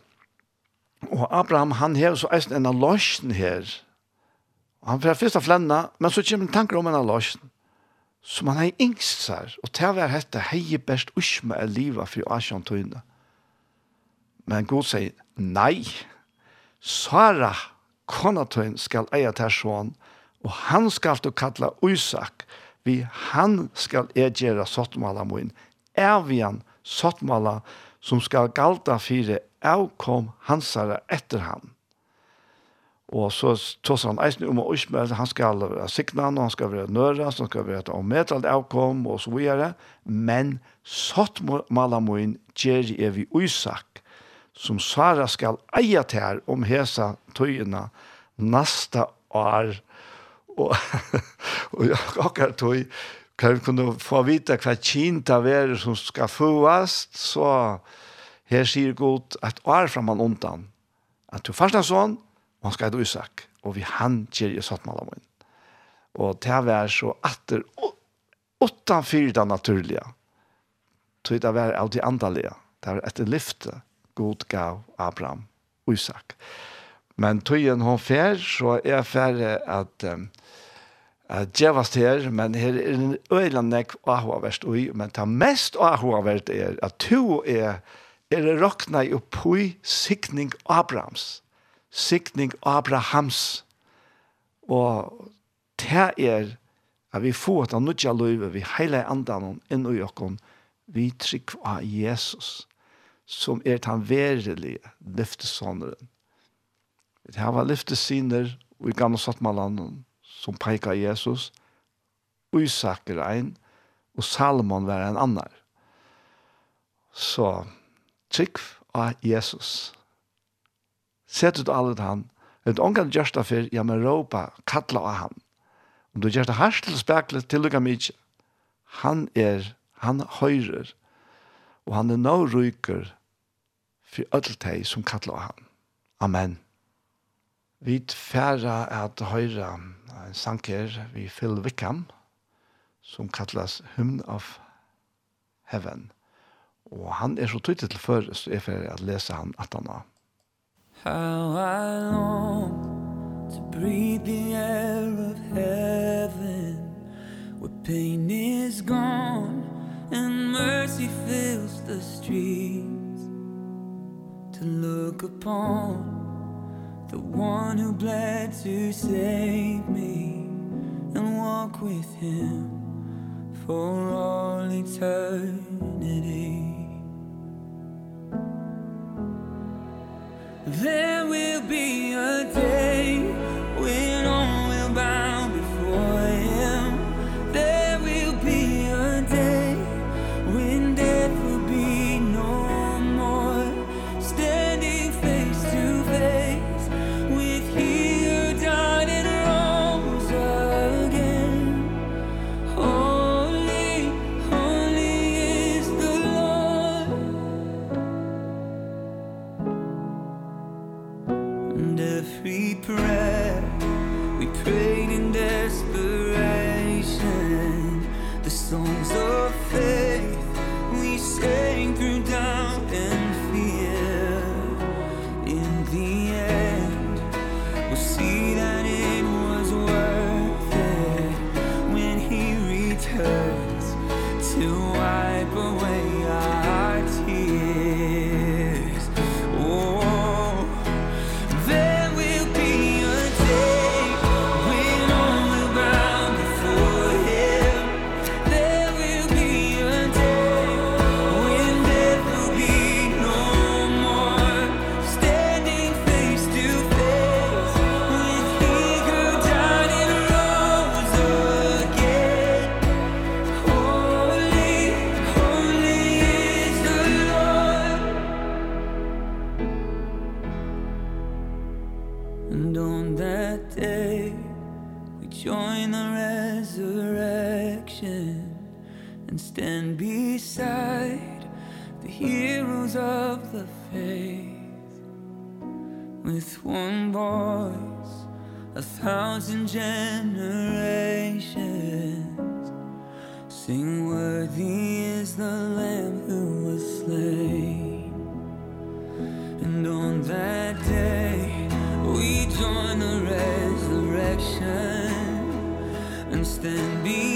Og Abraham, han har så eisen en løsjen her. Han får først av flenna, men så kommer tanker om en løsjen. Som han har yngst seg, og til å være hette hei best usme er livet for Asjan tøyne. Men Gud sier, nei, Sara, kona tøyne, skal eie til sånn, og han skal du kalla Isak, vi han skal jeg gjøre sottmala min, er vi han sottmala min, som skal galta fire avkom hansare etter han. Og så tås han eisen om og Ismael, han skal være signan, og han skal være nøra, han skal være et ommetalt avkom, og så videre. Men sått malamoin gjer er vi uisak, som Sara skal eia til her om hesa tøyina nasta år. Og, <laughs> og jeg akkurat tøy, kan vi kunne få vite hva kjent av er som skal fåast, så her sier Gud at år fra man undan, at du første sånn, han skal ha isak, og vi han gjør i satt med dem. Og det var så atter åttan fyra naturliga. Så det var av de andaliga. Det er etter lyfte Gud gav Abraham isak. Men tøyen hon fer, så er ferdig at um, uh, djevast her, men her er en øylandek ahuavert ui, men ta mest ahuavert er at to er er rokna i oppui sikning Abrahams, sikning Abrahams, og ta er at vi får at han nødja løyve, vi heile andan inn i okkon, vi trygg av Jesus, som er den verelige lyftesåneren. Det her var lyftesyner, og i gamle sattmalanden, som pekar Jesus, Isak er ein, og Salomon var en annar. Så trygg av Jesus. Sett ut alle han, et ångan gjørsta fyr, ja, men råpa, kattla av han. Om du gjørsta hars til speklet, til lukka mykje. Han er, han høyrer, og han er nå ryker for ødelteg som kattla av han. Amen. Vi tverra at høyra en sanker vi Phil Wickham som kallas Hymn of Heaven. Og han er så tydelig til før, så jeg får at lese han at han har. How I long to breathe the air of heaven Where pain is gone and mercy fills the streets To look upon The one who bled to save me And walk with him for all eternity. There will be a day And on that day We join the resurrection And stand beside The heroes of the faith. With one voice A thousand generations Sing worthy is the Lamb who was slain. And on that day than be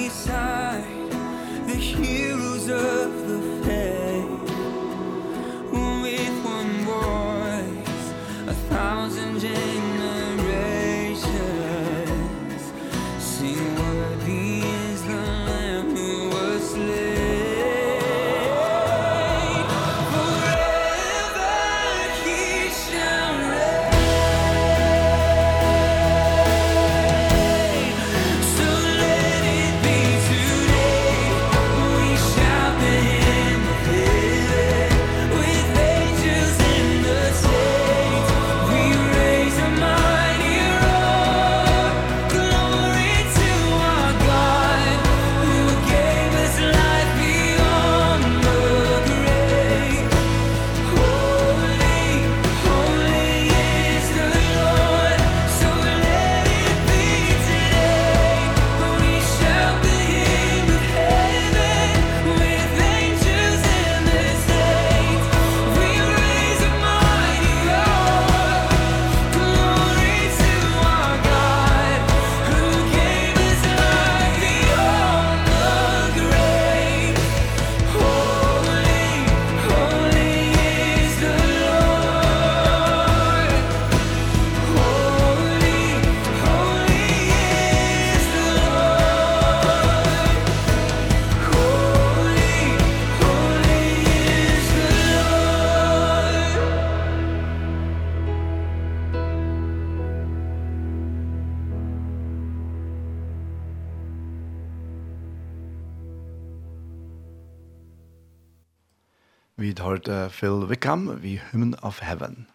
vi hørte Phil Wickham vi Hymn of Heaven.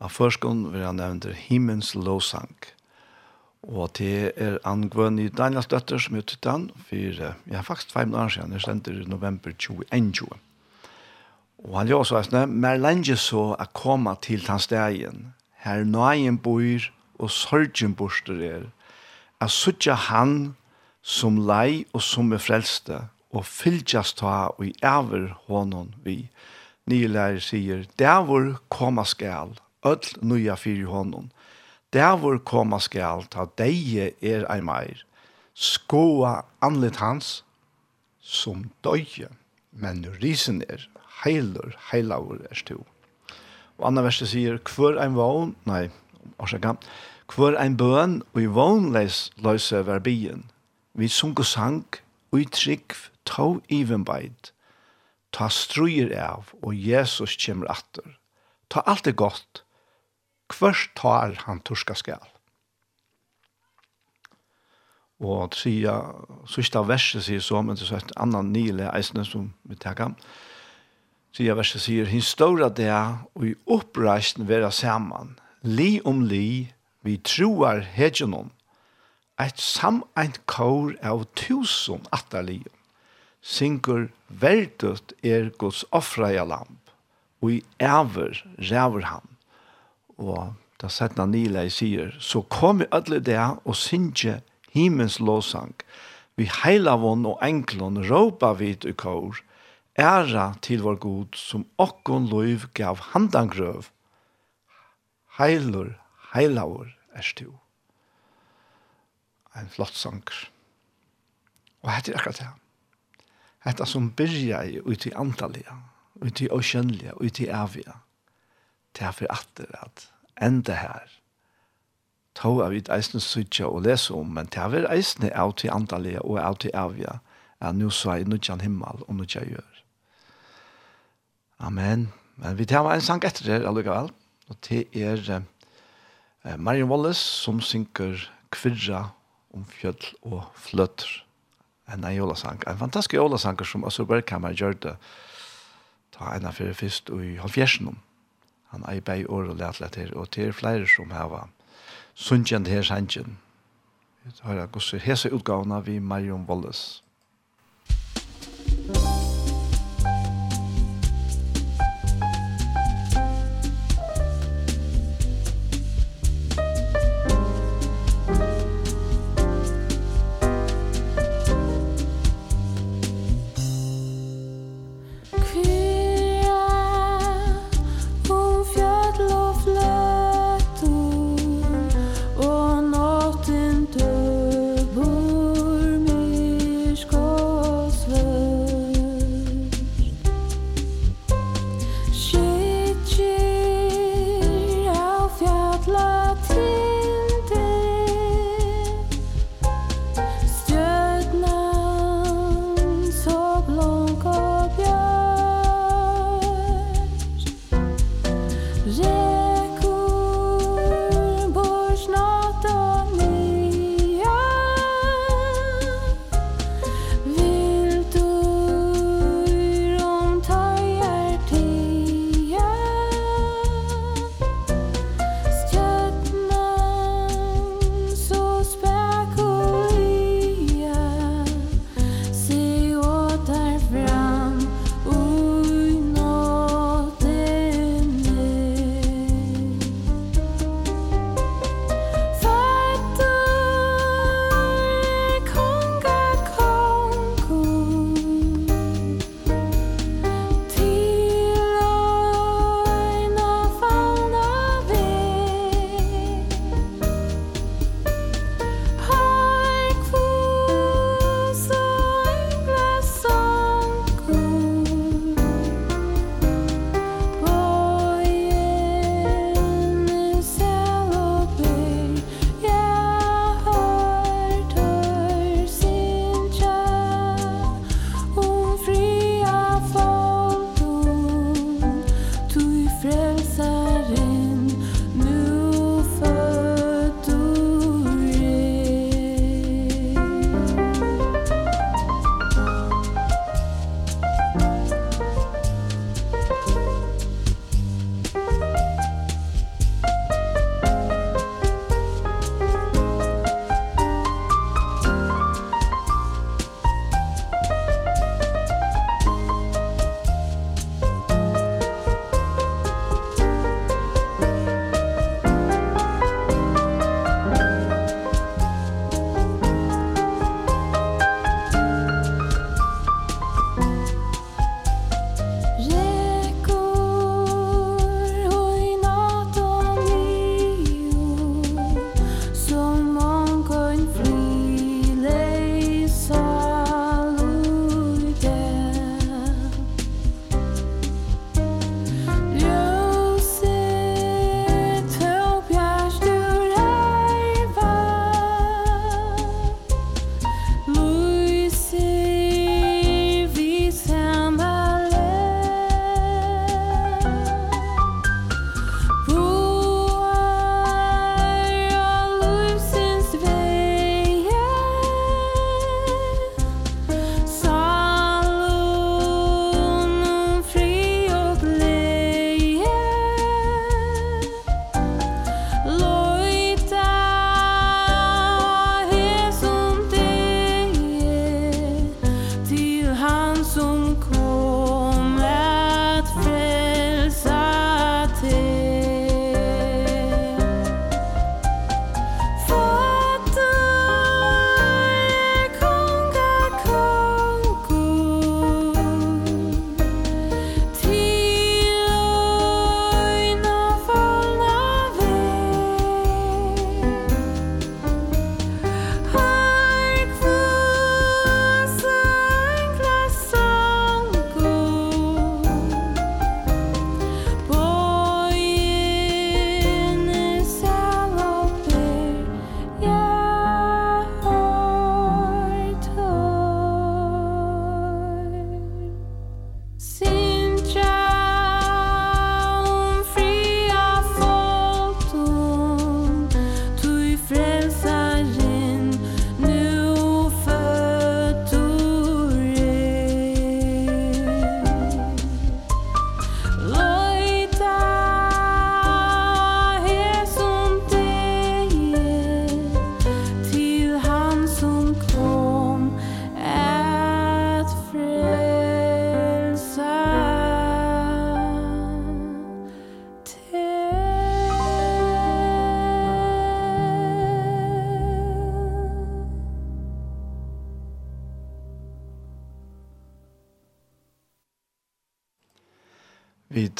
Av førskånd vil han nevne Himmens lovsang. Og det er angvøn i Daniels døtter som er uttitt han, for jeg har faktisk fem år siden, det stender i november 2021. Og han gjør også eisne, mer lenge så er kommet til hans dagen. her nøyen bor og sørgen borster er, er suttja han som lei og som er frelste, og fylgjast ta og i æver hånden vi. Og nye lærer sier, der hvor koma skal, öll nøya fyrir honom. Der hvor koma skal, ta deie er ei meir. Skoa anlet hans, som døye, men risen er, heilur, heilaur er stu. Og andre verset sier, hver ein vogn, nei, orsaka, hver ein bøn, og i vognleis løse verbien, vi sunko sang, og i trygg, tå ivenbeid, ta struer av, og Jesus kommer atter. Ta alt det godt, kvørst tar han torska skal. Og tria, sista verset sier så, men det er et annan nile eisne som vi takkar. Tria verset sier, «Hin stora det og i oppreisen vera saman, li om li, vi troar hedjonon, eit sameint kår av tusen atterlion syngur verdut er Guds offra lamp, og i æver ræver han. Og da setna Nilei sier, så kom i ødle det og synge himens låsang. Vi heilavån og enklon råpa vid i kår, æra til vår god som okkon loiv gav handangrøv. Heilur, heilaur, er stu. Ein flott sanger. Og hette er akkurat det. Hetta som byrja i ut i antallia, ut i oceanlia, ut i avia. Det er for atter at enda her. Tå av vi eisne sydja og lese om, men det er vi eisne av til antallia og av til avia, er nu så er nudjan himmel og nudjan gjør. Amen. Men vi tar en sang etter det allikevel, og det er eh, Marion Wallace som synker kvirra om fjöll og fløtter en en jolasang. En fantastisk jolasang som Assur Bergkammer gjør det ta en av fyrir fyrst i halvfjersen om. Han er i bei år og lærte til, og det er flere som hava sunnkjent her sannsjen. Vi tar hese utgavene vi Marion Wallace. Thank.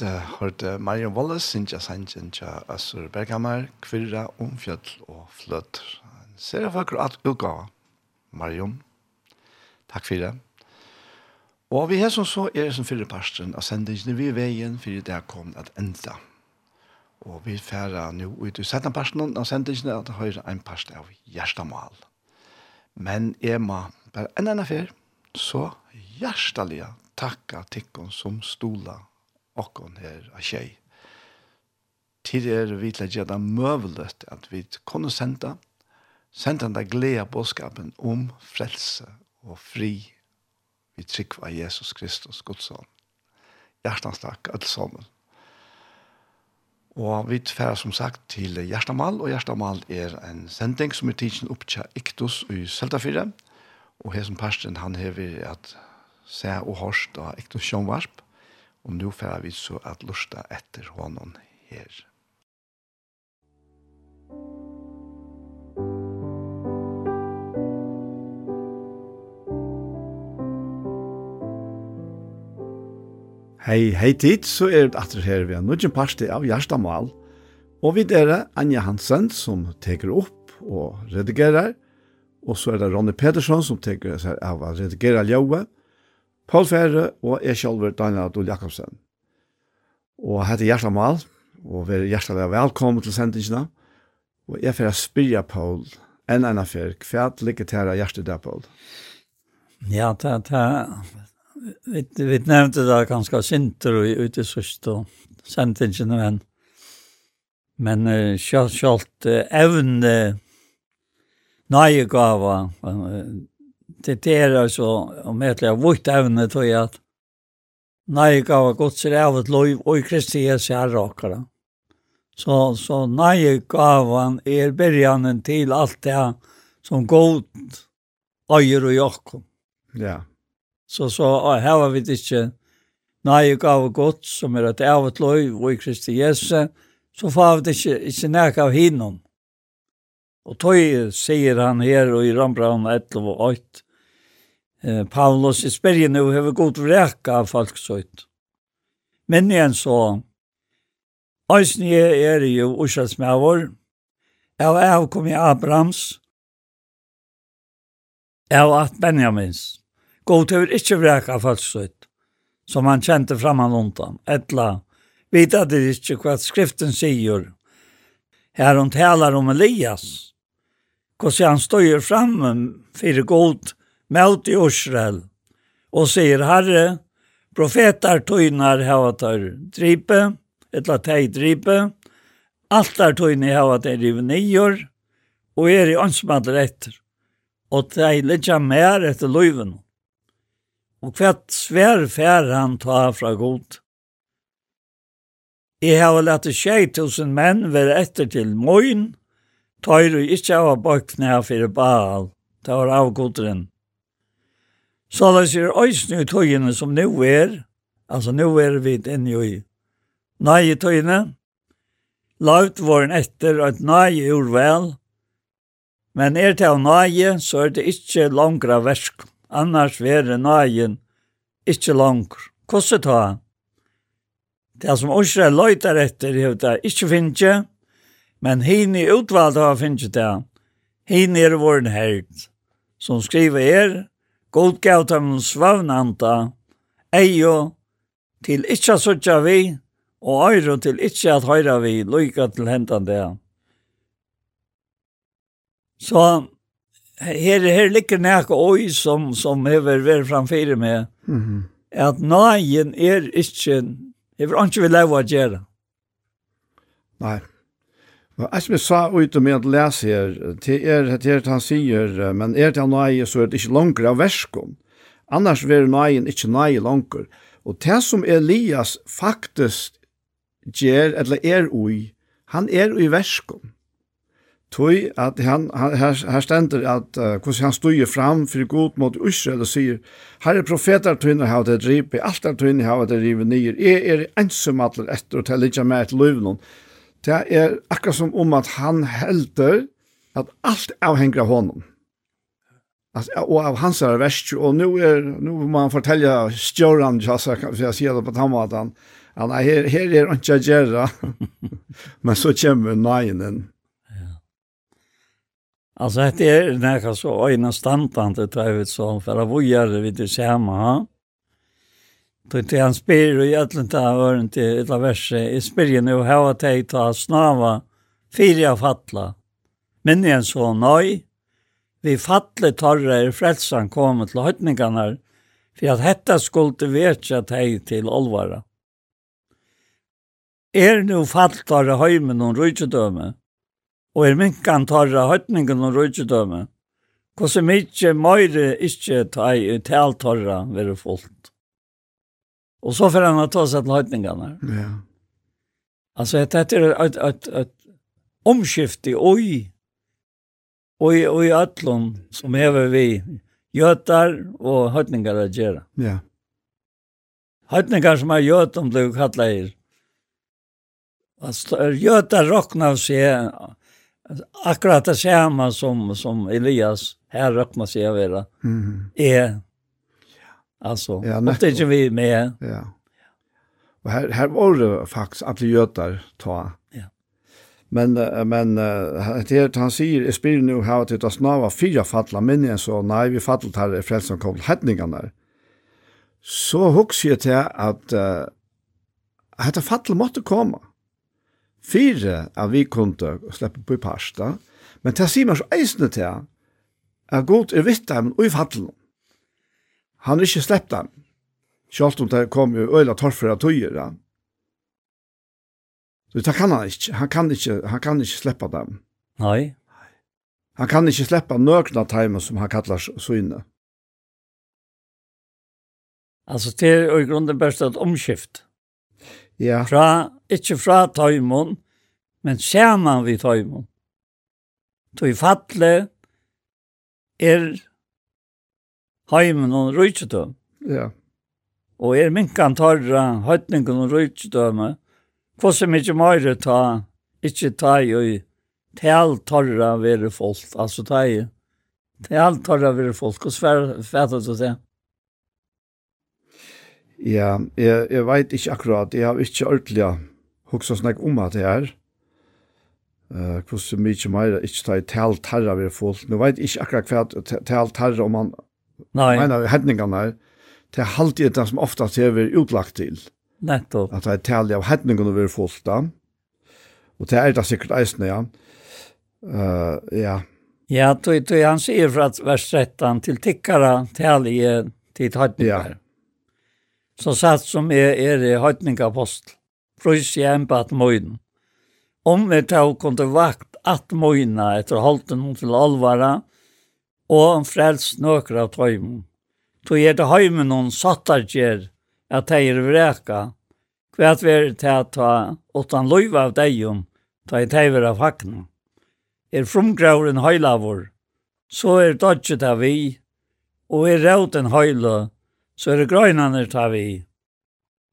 vid hørte Marion Wallace, Sintja Sanchen, Tja Assur Berghammer, Kvirra, Omfjøll og Fløtter. Ser jeg for at utgave, Marion. Takk for det. Og vi har som så er som fyrre parsten av sendingene vi veien for det er kom at enda. Og vi færer nå ut i setten parsten av sendingene at det høyre en parst av hjertemål. Men jeg må bare enda enn fyr, så hjertelig takka tikkon som stola okkon her av tjei. Tid er vi til å gjøre det møvelet at vi kunne sende, sende den glede bådskapen om frelse og fri vi trygg av Jesus Kristus, Guds son. Hjertens takk, alle sammen. Og vi tver som sagt til Gjerstamal, og Gjerstamal er en sending som er tidsen opp til Iktus i Seltafire, og her som parsten han hever at se og hørst av Iktus Sjønvarp, Og nå får vi så at lusta etter hånden her. Hei, hei tid, så er det atter her vi har nødgjent parste av Gjerstamal. Og vi er Anja Hansen som teker opp og redigerer, og så er det Ronny Pedersen som teker seg av å redigere ljøet, Paul Ferre og jeg selv Daniel Adol Jakobsen. Og jeg heter Gjersta Mal, og vi er hjertelig velkommen til sendingene. Og jeg får spyrre Paul en annen fyr, hva ligger til å hjertet der, Paul? Ja, det er Vi, vi nevnte det ganske sinter og ute i sørst og sendingene, men men uh, selv sjalt uh, evne nøye gava uh, det er altså, om jeg har vukt evne til at nei gav godt seg av et lov og i Kristi Jesu herrakere. Så, så nei gavan er bergjanen til alt det som godt øyer og jakkom. Ja. Så, så her var vi ikke nei gav godt som er et av et lov og i Kristi Jesu, så får vi ikke, ikke nek av hinnom. Og tog sier han her og i Rambraun 11 og 8, eh, Paulus i Sverige nu har gått räka av folksöjt. Men igen så, Øysni er jo Urshalsmævor, av av kom i Abrams, av at Benjamins. God til ikke vreka falskut, som han kjente framman undan, etla, vita det ikke hva skriften sier, her hun talar om Elias, hvordan han støyer fram fyrir god mot Israel og sier, Herre, profetar tøynar hava tar dripe, etla tei dripe, altar tøyne hava tær rivenior, og er i ansmadler etter, og tei litja mer etter løyven. Og hvert svær fær han ta fra god. Jeg hava lett tjei tusen menn være etter til moin, tøyru ikkje hava bøkne her fyrir Baal, det var avgodren. Så det sier øysene i tøyene som nå er, altså nå er vi inne i nøye tøyene, lavt våren etter at nøye vel, men er det av nøye, så er det ikke langere versk, annars er det nøyen ikke langere. Hvordan ta? Det som Osra løyter etter, er det ikke finnes, men henne utvalgte har finnes det. Henne er våren herd, som skriver er, God gav dem svøvnanda, eio til ikkja suttja vi, og øyro til ikkje at høyra vi, lykka til hendande. Så her, her ligger nekka oi som, som hever vært framfyrir med, mm -hmm. at nøyen er ikkje, hever ikke vi leva å gjøre. Nei. Jeg som jeg sa ut med jeg lese her, til er det er han sier, men er det han nøye, så er det ikke langere av verskom. Annars vil nøyen ikke nøye langere. Og det som Elias faktisk gjør, eller er ui, han er ui verskom. Tøy at han, han her, her stender at uh, hvordan han stod fram for god mot Israel og sier Herre profetar tøyne har det drivet, alt er tøyne har det drivet nye, jeg er ensom atler etter å ta litt mer til løvnån det er akkurat som om at han helder at alt avhenger av honom. At, og av hans er verst, og nå, er, nå må han fortelle stjøren, så jeg sier det på den måten, at her, her er ikke gjøre, <laughs> men så kommer nøyen inn. Altså, dette er nærkast så øyne standant, det tror jeg, som for å vågjøre vidt det samme, Tog til han spyr og gjøtlen til han høren til et av verset. I spyrjen jo hava teg ta snava fire av fatla. Men igjen så nøy. Vi fatle torre er frelsan kom til høytningarna for at hetta skulle vetja teg til olvara. Er nu falt torre høymen og rujtjedøme og er minkan torre høytningen og rujtjedøme. Hvordan mykje møyre ikkje teg i taltorra være fullt. Og så får han ta seg til høytningene. Ja. Alltså det är et, et, et omskifte i oi, oi, oi Atlon som hever vi götar och høytninger å gjøre. Ja. Høytninger som er gjøt, om blev kallade er. Alltså råkna av sig akkurat det samme som, som Elias här råkna sig av det. Mm. Är Alltså, ja, ju vi med. Ja. Och här, här var det faktiskt att jötar ta. Ja. Men, men det han säger, jag spyr nu här att snava fyra fattla minnen, så nej, vi fattlat här i frälsen kom hedningarna. Så huxar jag till att uh, detta fattla måtte komma. Fyra av vi kunde släppa på i pasta, men det säger man så eisne till at god er vitt dem og i fattlen han har ikke sleppt den. Selv om det kom jo øyla torfer av tøyer Ja. Så det kan han ikke. Han kan ikke, han kan ikke släppa dem. Nei. Han kan ikke släppa nøkna timer som han kallar søgne. Altså, det er i grunden best et omskift. Ja. Fra, ikke fra tøymon, men ser man vi tøymon. i fatle er heimen og rujtjødøm. Ja. Og er minkan tarra høytningen og rujtjødøm, som ikke mer ta, ikke ta i tal tarra vere folk, altså ta i tal tarra vere folk, hvordan fætta du det? Ja, jeg, jeg vet ikke akkurat, jeg har ikke ordentlig hoksa snakk om at det er, uh, hvordan mye mer ikke ta i tal tarra ved folk. Nå vet jeg ikke akkurat hva tal tarra om man Nei. Men av hedningarna det er alltid det som ofte ser vi utlagt til. Nettopp. At det er tallet av hedningarna vi er fullt av. Og det er det sikkert eisende, ja. Uh, ja. Ja, då är han säger för att vers 13 till tickara i till hedningar. Ja. Så satt som är er, är er hedningapostel. Prøys jeg en på at møyden. Om vi tar kom vakt at møyna etter holden hun til alvara, og han frälst nøkker av tøymen. Tog er det heimen hon sattar gjer, at de er vreka, kvært ver til at ta åttan løyva av degjum, ta i teiver av hakna. Er frumgrauren høylavur, så er dodje ta vi, og er rauten høyla, så er det grøynaner ta vi,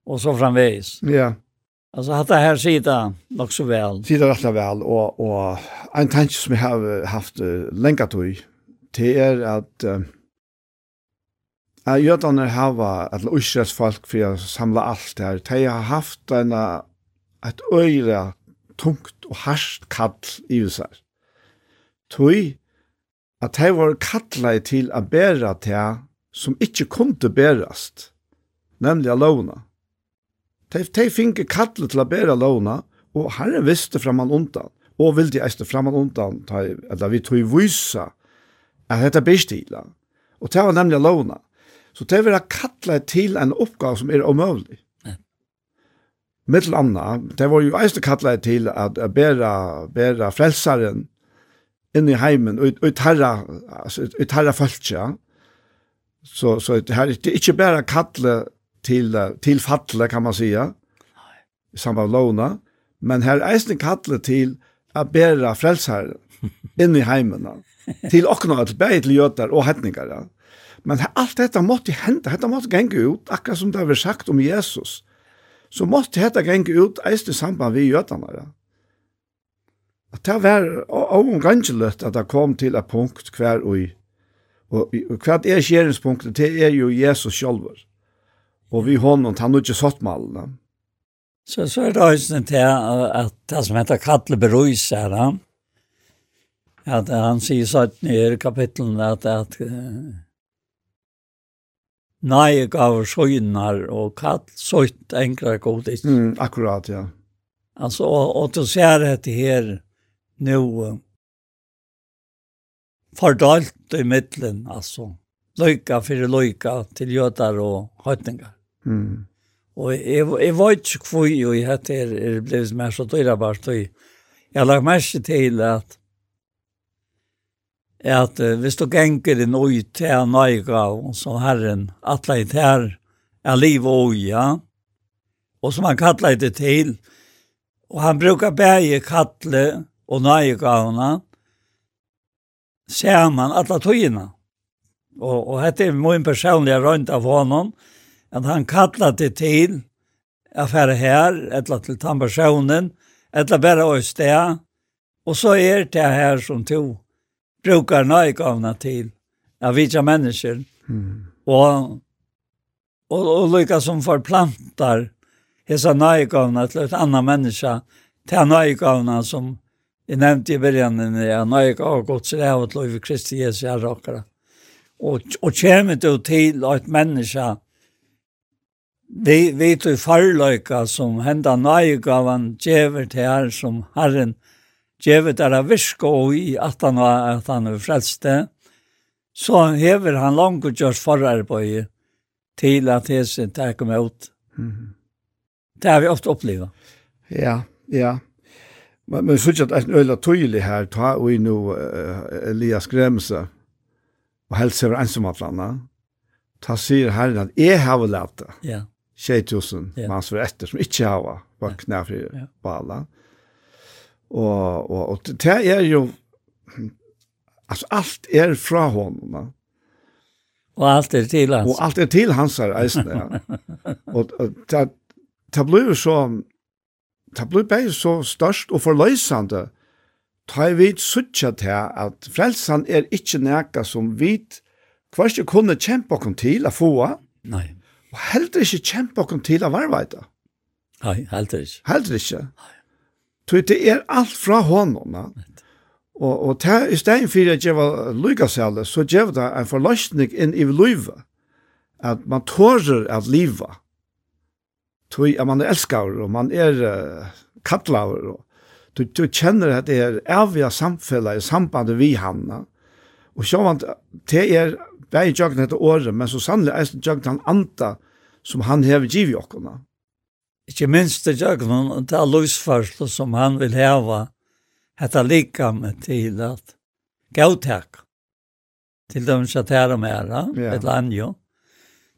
og så framveis. Ja. Alltså hade det här sida nog så väl. Sida rätt väl och och en tanke som jag har haft länge tog det er at uh, at jødene hava, at Israels folk for å samle alt det her, de har haft en, et øyre tungt og harsht kall i seg. Tøy, at de var kallet til å bære til som ikke kunne bærast, nemlig alona. De, de finke kallet til å bære alona, og herren visste framan undan, og ville de eiste fram han undan, eller vi tog vysa at dette blir stila. Og det var nemlig låna. Så det var kattla til en oppgave som er omøvelig. Ja. Mittel anna, det var jo eisne kattla til at bæra, bæra frelsaren inn i heimen, og ut herra, altså, ut herra falskja. Så, så det her, det er ikke bæra kattla til, til fatle, kan man säga, i samband med låna, men her eisne kattla til at bæra frelsaren inn i heimen till och till bäget til jötar og hetningar. Ja. Men allt detta måste hända, detta måste gänga ut, akkurat som det har sagt om Jesus. Så måste detta gänga ut äst i samband vi jötarna. Ja. Att det var omgångslöst at det kom til et punkt hver og i Og hva er skjeringspunktet, det er jo Jesus selv. Og vi hånden, han har ikke satt med alle. Så, så er det også til at det som heter Katle Beruis Ja at han sier sånn i kapitlen at, at nei gav søgnar og katt søgt enkla god ikke. Mm, akkurat, ja. Altså, og, og du ser det her nå fordalt i middelen, altså. Løyka for løyka til jøder og høytninger. Mm. Og jeg, jeg vet ikke hvor jeg heter, er, er blevet mer så dyrabart. Jeg har lagt merke til at at uh, hvis du genker inn ui til en nøyga, så herren atle i ter er liv og uja, og som han kattla det til, og han brukar bæge kattle og nøyga hona, ser man atle tøyina. Og, og dette er min personlige rønt av honom, at han kattla det til, jeg færre her, etla til tampersonen, etla bare å sted, og så er det her som tog brukar i til av vilka människor. Mm. Och, och, og lykka som forplantar hesa nöjgavna till et annan människa till nöjgavna som jeg nevnte i början när jag nöjgavna har gått sig lov Kristi Jesu här råkara. Och, och kommer du till et människa vi vet du farløyka som hända nöjgavan djever til her som Herren djevet er av virke og i at han var at han var frelste, så hever han langt og gjørs forarbeid til at hese tar meg ut. Mm. Det har vi ofte opplevd. Ja, ja. Men, men så ikke at er øyla tydelig her, ta og i nå uh, Elias Gremse, og helst over ensomatlanda, ta sier herren at jeg har lært det. Ja. 2000 yeah. mann som er etter, som ikke har vært knær for bala. Ja. Og, og, og det er jo, altså alt er fra honom. Ja. Og alt er til hans. Og alt er til hans her eisene, ja. <laughs> og og det, det blir jo så, det blir bare så størst og forløsende, ta i vidt suttja til at frelsan er ikke nækka som vidt hver ikke kunne kjempe okken til å få, Nei. og heller ikke kjempe okken til å varveita. Nei, heller ikke. Heller ikke. Nei. Tog det er alt fra honom. Og, og ta, i stedet for at jeg var lykkesale, så gjør det en forløsning inn i livet. At man tårer at livet. Tog at man er elsker, og man er uh, kattlaver. Og, du, du kjenner at det er avgjør samfunnet i sambandet vi hamna. Og så man, det er bare jøkken etter året, men så sannelig er det jøkken han anta som han hever givet jøkken ikke minst i jøgnen, og det er løsførsel som han vil heve, lika med til at gautak, til dem som tar dem her, ja. et land jo,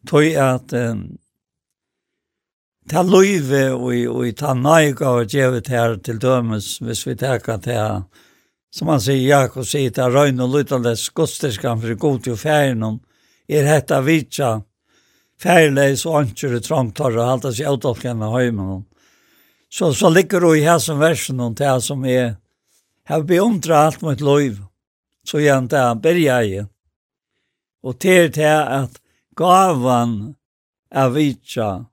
tog at um, ta løyve og, og ta nøyga og djevet her til dømes, hvis vi teka til, som han sier, Jakob sier, ta røyne og lytande skotstiskan for god til ferien, er hetta vitsa, färleis och anker och trångtar och allt det så jag tolkar med hemmen. Så så ligger det i her som versen och det här som er har beundrat alt mot lov. Så jag inte börjar i. Och till det här att gavan är vitsa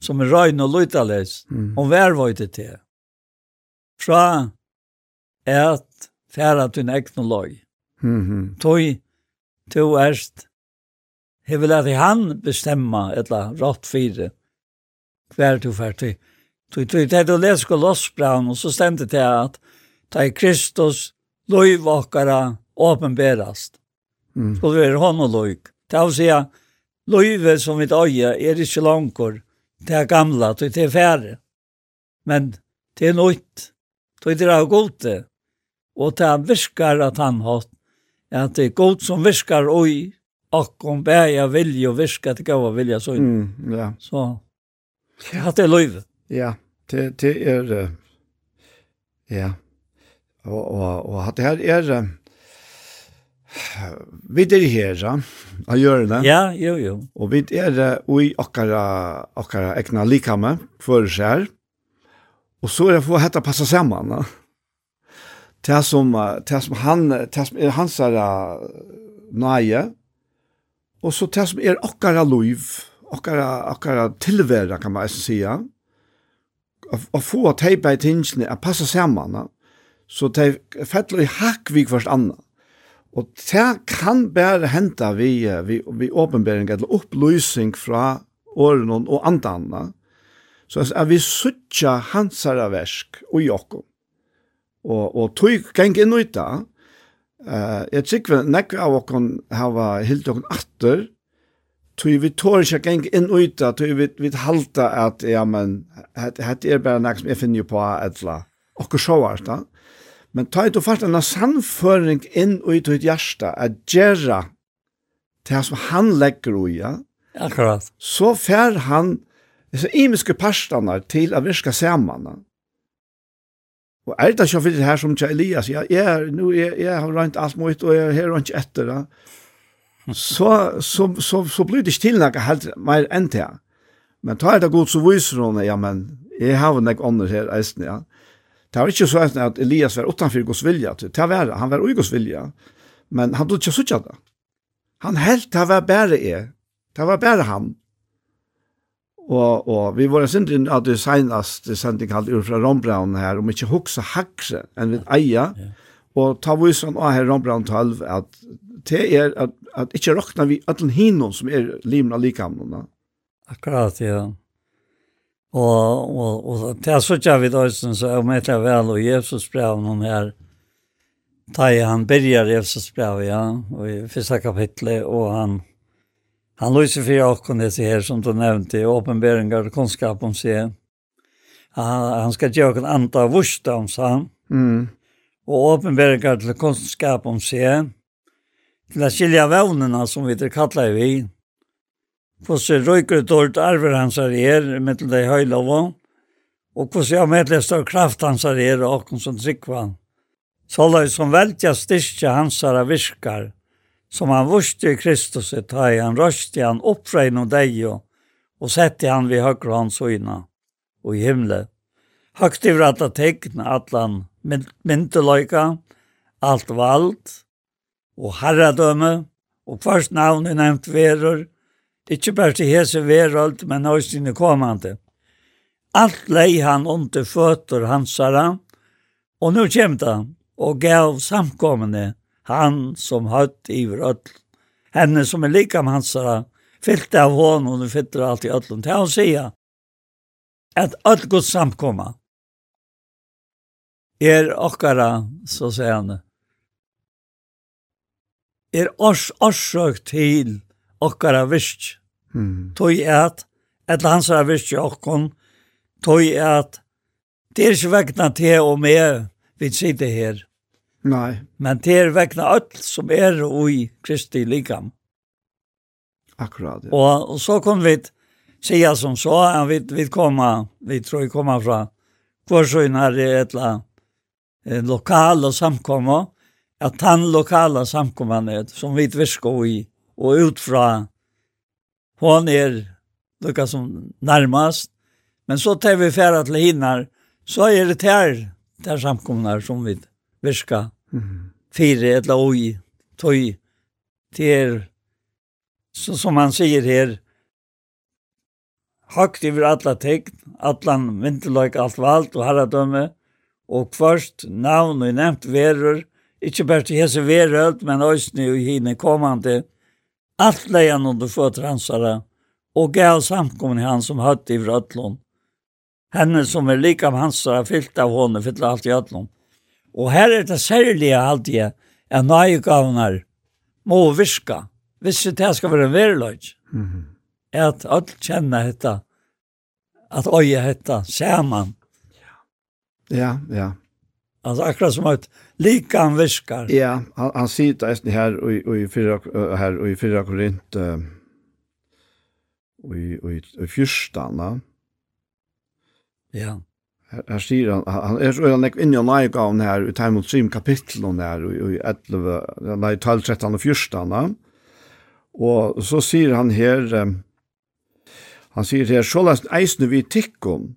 som er röjn og lojtales mm. om värvöjte til Fra ett færa til en eknolog. Mm -hmm. Tøy, tog erst Jeg vil at han bestemma etla rått fire hver du fer til. Du tror det er du leser Kolossbraun, og så stemte det at ta i Kristus loiv åpenberast. Mm. Skulle være hånd og loiv. Det er å si at loivet som vi døye er ikke langkår. det er gamla, det er færre. Men det er nøyt, det er av gode. Og det er virkar at han har. at det er godt som virkar oi, och om jag vilja ju viska till gåva vilja så. Mm, ja. Så. Ja, det är löv. Ja, det, det är ja. Och, och, och det här är vi er her, ja, att göra det. Ja, jo, jo. Og vi er i akkara, akkara ekna likame, for seg Og så er det for å hette passa sammen, ja. Det som, det som han, det som er hans her nøye, Og så det som er okkara liv, okkara, okkara tilværa, kan man eisen sija, å få at hei bei tingene, å passa sammen, så de fettler i hakk vi først anna. Og det kan bare hente vi, vi, vi åpenbering, eller opplysning fra åren og andanna, så er vi suttja hansara versk og jokko, Og, og tog geng inn ut da, Uh, jeg tykker nekk av okken hava hilt okken atter, tog vi tår ikke geng inn uta, tog vi, vi halta at, ja, men, hette er bare nek som jeg finner jo på etla, okker sjåar, da. Men ta et og fart en inn uta ut hjärsta, at gjerra til som han legger ui, ja. Akkurat. Så fær han, disse imiske parstene til å virke sammen, Og er det ikke fyrir her som til Elias, ja, jeg, er, nu, jeg, jeg har rent alt mot, og jeg er her og ikke etter, da. Så, så, så, så blir det ikke til noe helt mer enn til. Men ta er det godt, så viser hun, ja, men jeg har nek ånder her, eisen, ja. Det var ikke så eisen at Elias var utenfor Guds vilja, det var, han var ui Guds vilja, men han tog ikke suttja det. Han helt, det var bare jeg, det var bare han. Og, og vi var sint inn at det senaste sending kalt ur fra Rombraun her, om ikke hoksa hakse enn vi eia, yeah. og ta visan av her Rombraun 12, at det er at, at ikke råkna vi allen hinnom som er limna likamnona. Akkurat, ja. Og, og, og til jeg sørger vi da, så jeg til vel og Jesus brev noen her, da han begynner Jesus brev, ja, og i første kapitlet, og han, Han lyser for jag kunde her, som du nevnte, i åpenbäringar og kunnskap om seg. Han, han skal gjøre en anta vursta om sig. Mm. Og åpenbäringar til kunnskap om seg. Til å skilja vevnene som vi kallar vi. För så röjker ett dåligt arver hans er er med till dig höjlovan. Og hvordan jeg jag medlevst større kraft hans er er og hvordan som tryckvan. Så la som vältja styrke hans er virkar som han vurste i Kristus i han røste han uppfra og dig och, og sette han vid høyre hans øyne og i himle. Högt över at tecken, allan myndelöjka, alt vald og herredømme, og først navn är nämnt veror, ikke bare til hese veröld, men også sine kommande. Alt lei han under fötter hansara, nå kommer han, og gav samkommande han som høtt i öll. Henne som er likam hansara, fyllt av hånd, og hun fyller allt i öllum. Det hon sier, at öll Guds samkomma er okkara, så sier han, er ors orsøk til okkara vist. Mm. Tøy er at, et er vist i okkon, tøy er at, det er ikke vekna til og med vi sitter her. Nei. Men det er vekna alt som er i Kristi likam. Akkurat, ja. Og, og så kom vi säga som så, at vi, vi kommer, vi tror vi kommer fra Kvarsøyn her i et eller eh, lokale samkommer, at han lokale samkommerne som vi tvirsker i, og ut fra hon er lukka som nærmast, men så tar vi færa til hinnar, så er det her, der samkomnar som vi virka mm. fire eller oi, tøy, til så som han sier her, høgt over alla tegn, allan vinterløyk, alt valgt og herradømme, og først navn og nevnt verur, ikkje bare til hese verøld, men också nu i hine kommande, alt leian under føtter hansara, og gav samkommen han som høtt i vrødlån. Henne som er lika av hansara, fyllt av hånden, fyllt av alt i ødlån. Og her er det særlige alltid at nøyegavner må virka, hvis det skal være en veriløg. Mm -hmm. At alt kjenner dette, at øye dette, ser man. Ja, ja. Altså akkurat som at likan viskar. Ja, han, han sier det nesten her og, og i fyra, her, og i fyra korint uh, og i, og i, og i fyrstana. Ja. Her sier han, han er så øyne inni i nøy gav her, i Time of Dream kapitlen her, i 11, nei, 12, 13 og 14. Og så sier han her, han sier her, så lest eisne vi tikkon,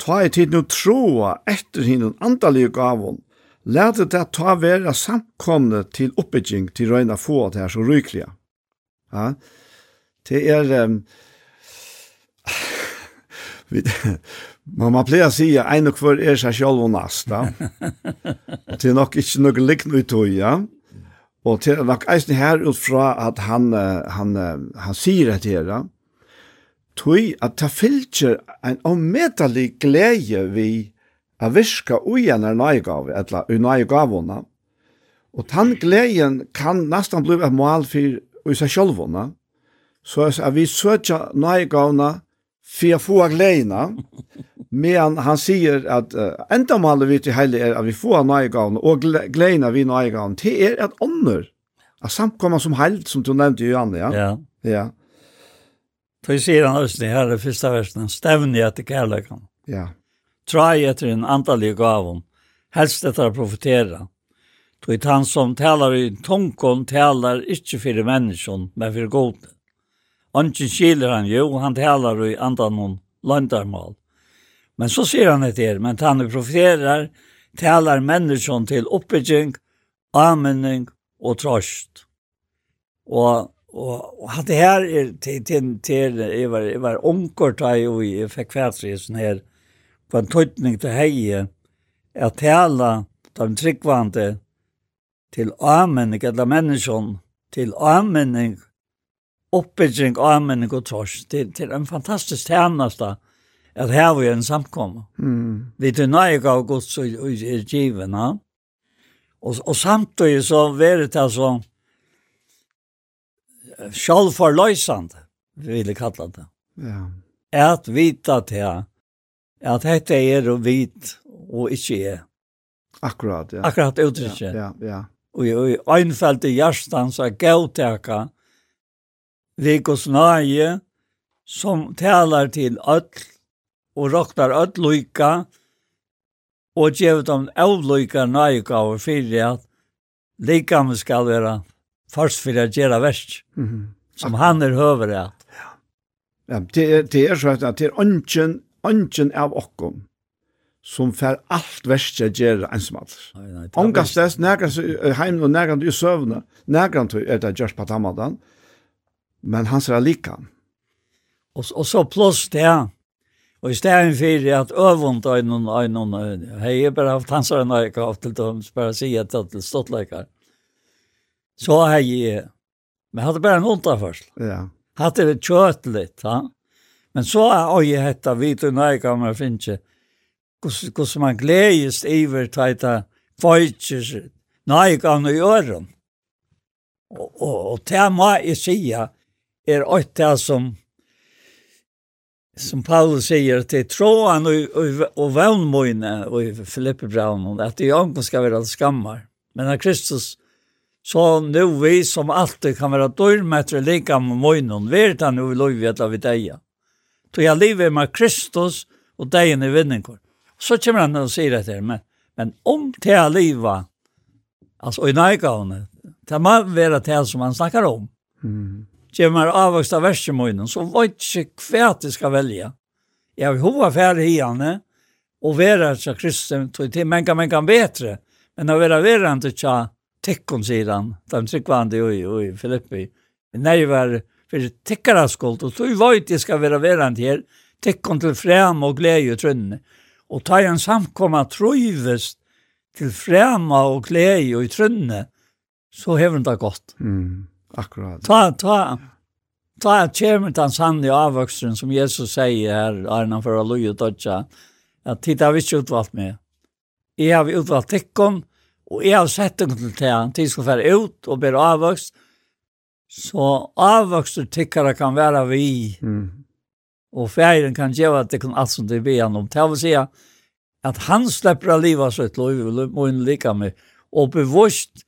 ta i tid nu troa etter hinnen andalige gavon, lærte det ta vera samkomne til oppbygging til røyna få det her så ryklige. Ja, det er, um, <laughs> vi, Man man pleier å si at en og hver er seg selv og nasta. <laughs> og det er nok ikke noe liknende ut høy, ja. Og det er nok eisen her ut fra at han, han, han sier det her, ja. Tøy at ta fylgjer en omedelig glede vi a virka ujan er nøygav, etla unøygavona. Og tann gleden kan nesten bli et mål for i seg sjølvona. Så at vi søtja nøygavna, för jag får gläna. Men han säger att uh, enda målet vi till helig är att vi får nöjgavn och gläna vi nöjgavn till er att ånder. Att samkomma som held som du nämnde ju ja? Ja. Ja. För säger han östen här i första versen, stävn i att det kärlekan. Ja. Trai etter en antallig gavn, helst etter å profetera. Då är han som talar i tonkon talar inte för människan, men för godet. Ongen skiler han jo, han talar i andan noen landarmal. Men så ser han det her, men han profeterar, talar menneskjon til oppbygging, anmenning og trost. Og Og, og at det her er til, til, til jeg var, jeg var omkort da jeg, og jeg fikk kvartsresen her, på en tøytning til heie, at tala de tryggvande til anmenning, eller menneskjon til anmenning oppbygging av menning og tors til, til en fantastisk tjeneste at her vi en samkomma. Mm. Vi til nøye av gods og, og er given, ja. Og, og samtidig så var det altså sjølvforløsende, vil jeg kalla det. Ja. At vita til at dette er og vit og ikke er. Akkurat, ja. Akkurat uttrykket. Ja, ja. ja. Og i øynfeldt i hjertan så gav teka, Rekos nage, som talar til öll og roktar öll loika, og gjevut dem avloika naikaver fyrir at likam skal vera først fyrir å gjøre verst, mm -hmm. som han er høver at. Ja. ja, det er, det er så at det er ønsken, ønsken av okkom som fer alt verst at gjera ensamalt. Ångast dess, nærkant heim og nærkant i søvne, nærkant er det gjørst på tamadan, men han ser likan. Och och så plus det och i stället för att övont en en en någon hej bara haft han så en öka av till dem bara se att till stottlekar. Så hej men hade bara en onta först. Ja. Hade det kört lite, va? Men så oj hetta vit och nej kan man finna. Kus kus man gläjest över tajta fajtjes. Nej kan ju göra. Och och det må jag säga er åt det som som Paulus säger till tråan og, och, och vannmöjne och Filippe Brown att det jag ska vara skammar. Men när Kristus så nu vi som alltid kan vara dörmätare lika med mojnon vet han nu lov vet av vi deg. Så jeg lever med Kristus och deg i vinnenkor. Så kommer han og sier det men, men om til jeg lever alltså i närgående, det må være det som han snakker om. Mm kommer avvokst av versemøynen, så vet ikke hva jeg skal velge. Jeg vil hova færre i henne, og være så kristen, til men kan man kan betre, men å være være til tja, tekkon sier han, de tryggvande i, i Filippi, nerver, for tekkere skuld, og så vet jeg skal være verande til her, tekkon til frem og glede i trønne, og ta en samkomma trøyvest til frem og glede i trønne, så hever det godt. Mm. Akkurat. Ta, ta, ta kommer den sannlige avvoksen som Jesus sier her, Arna for å løye dødja, at tid har vi ikke utvalgt med. Jeg har utvalgt tikkene, og jeg har sett dem til det, tid skal være ut og bli avvokst, så avvokster tikkere kan være vi, mm. og ferien kan gjøre at det kan alt som det blir gjennom. Det vil si at han slipper av livet sitt, og vi må inn like med, og bevisst,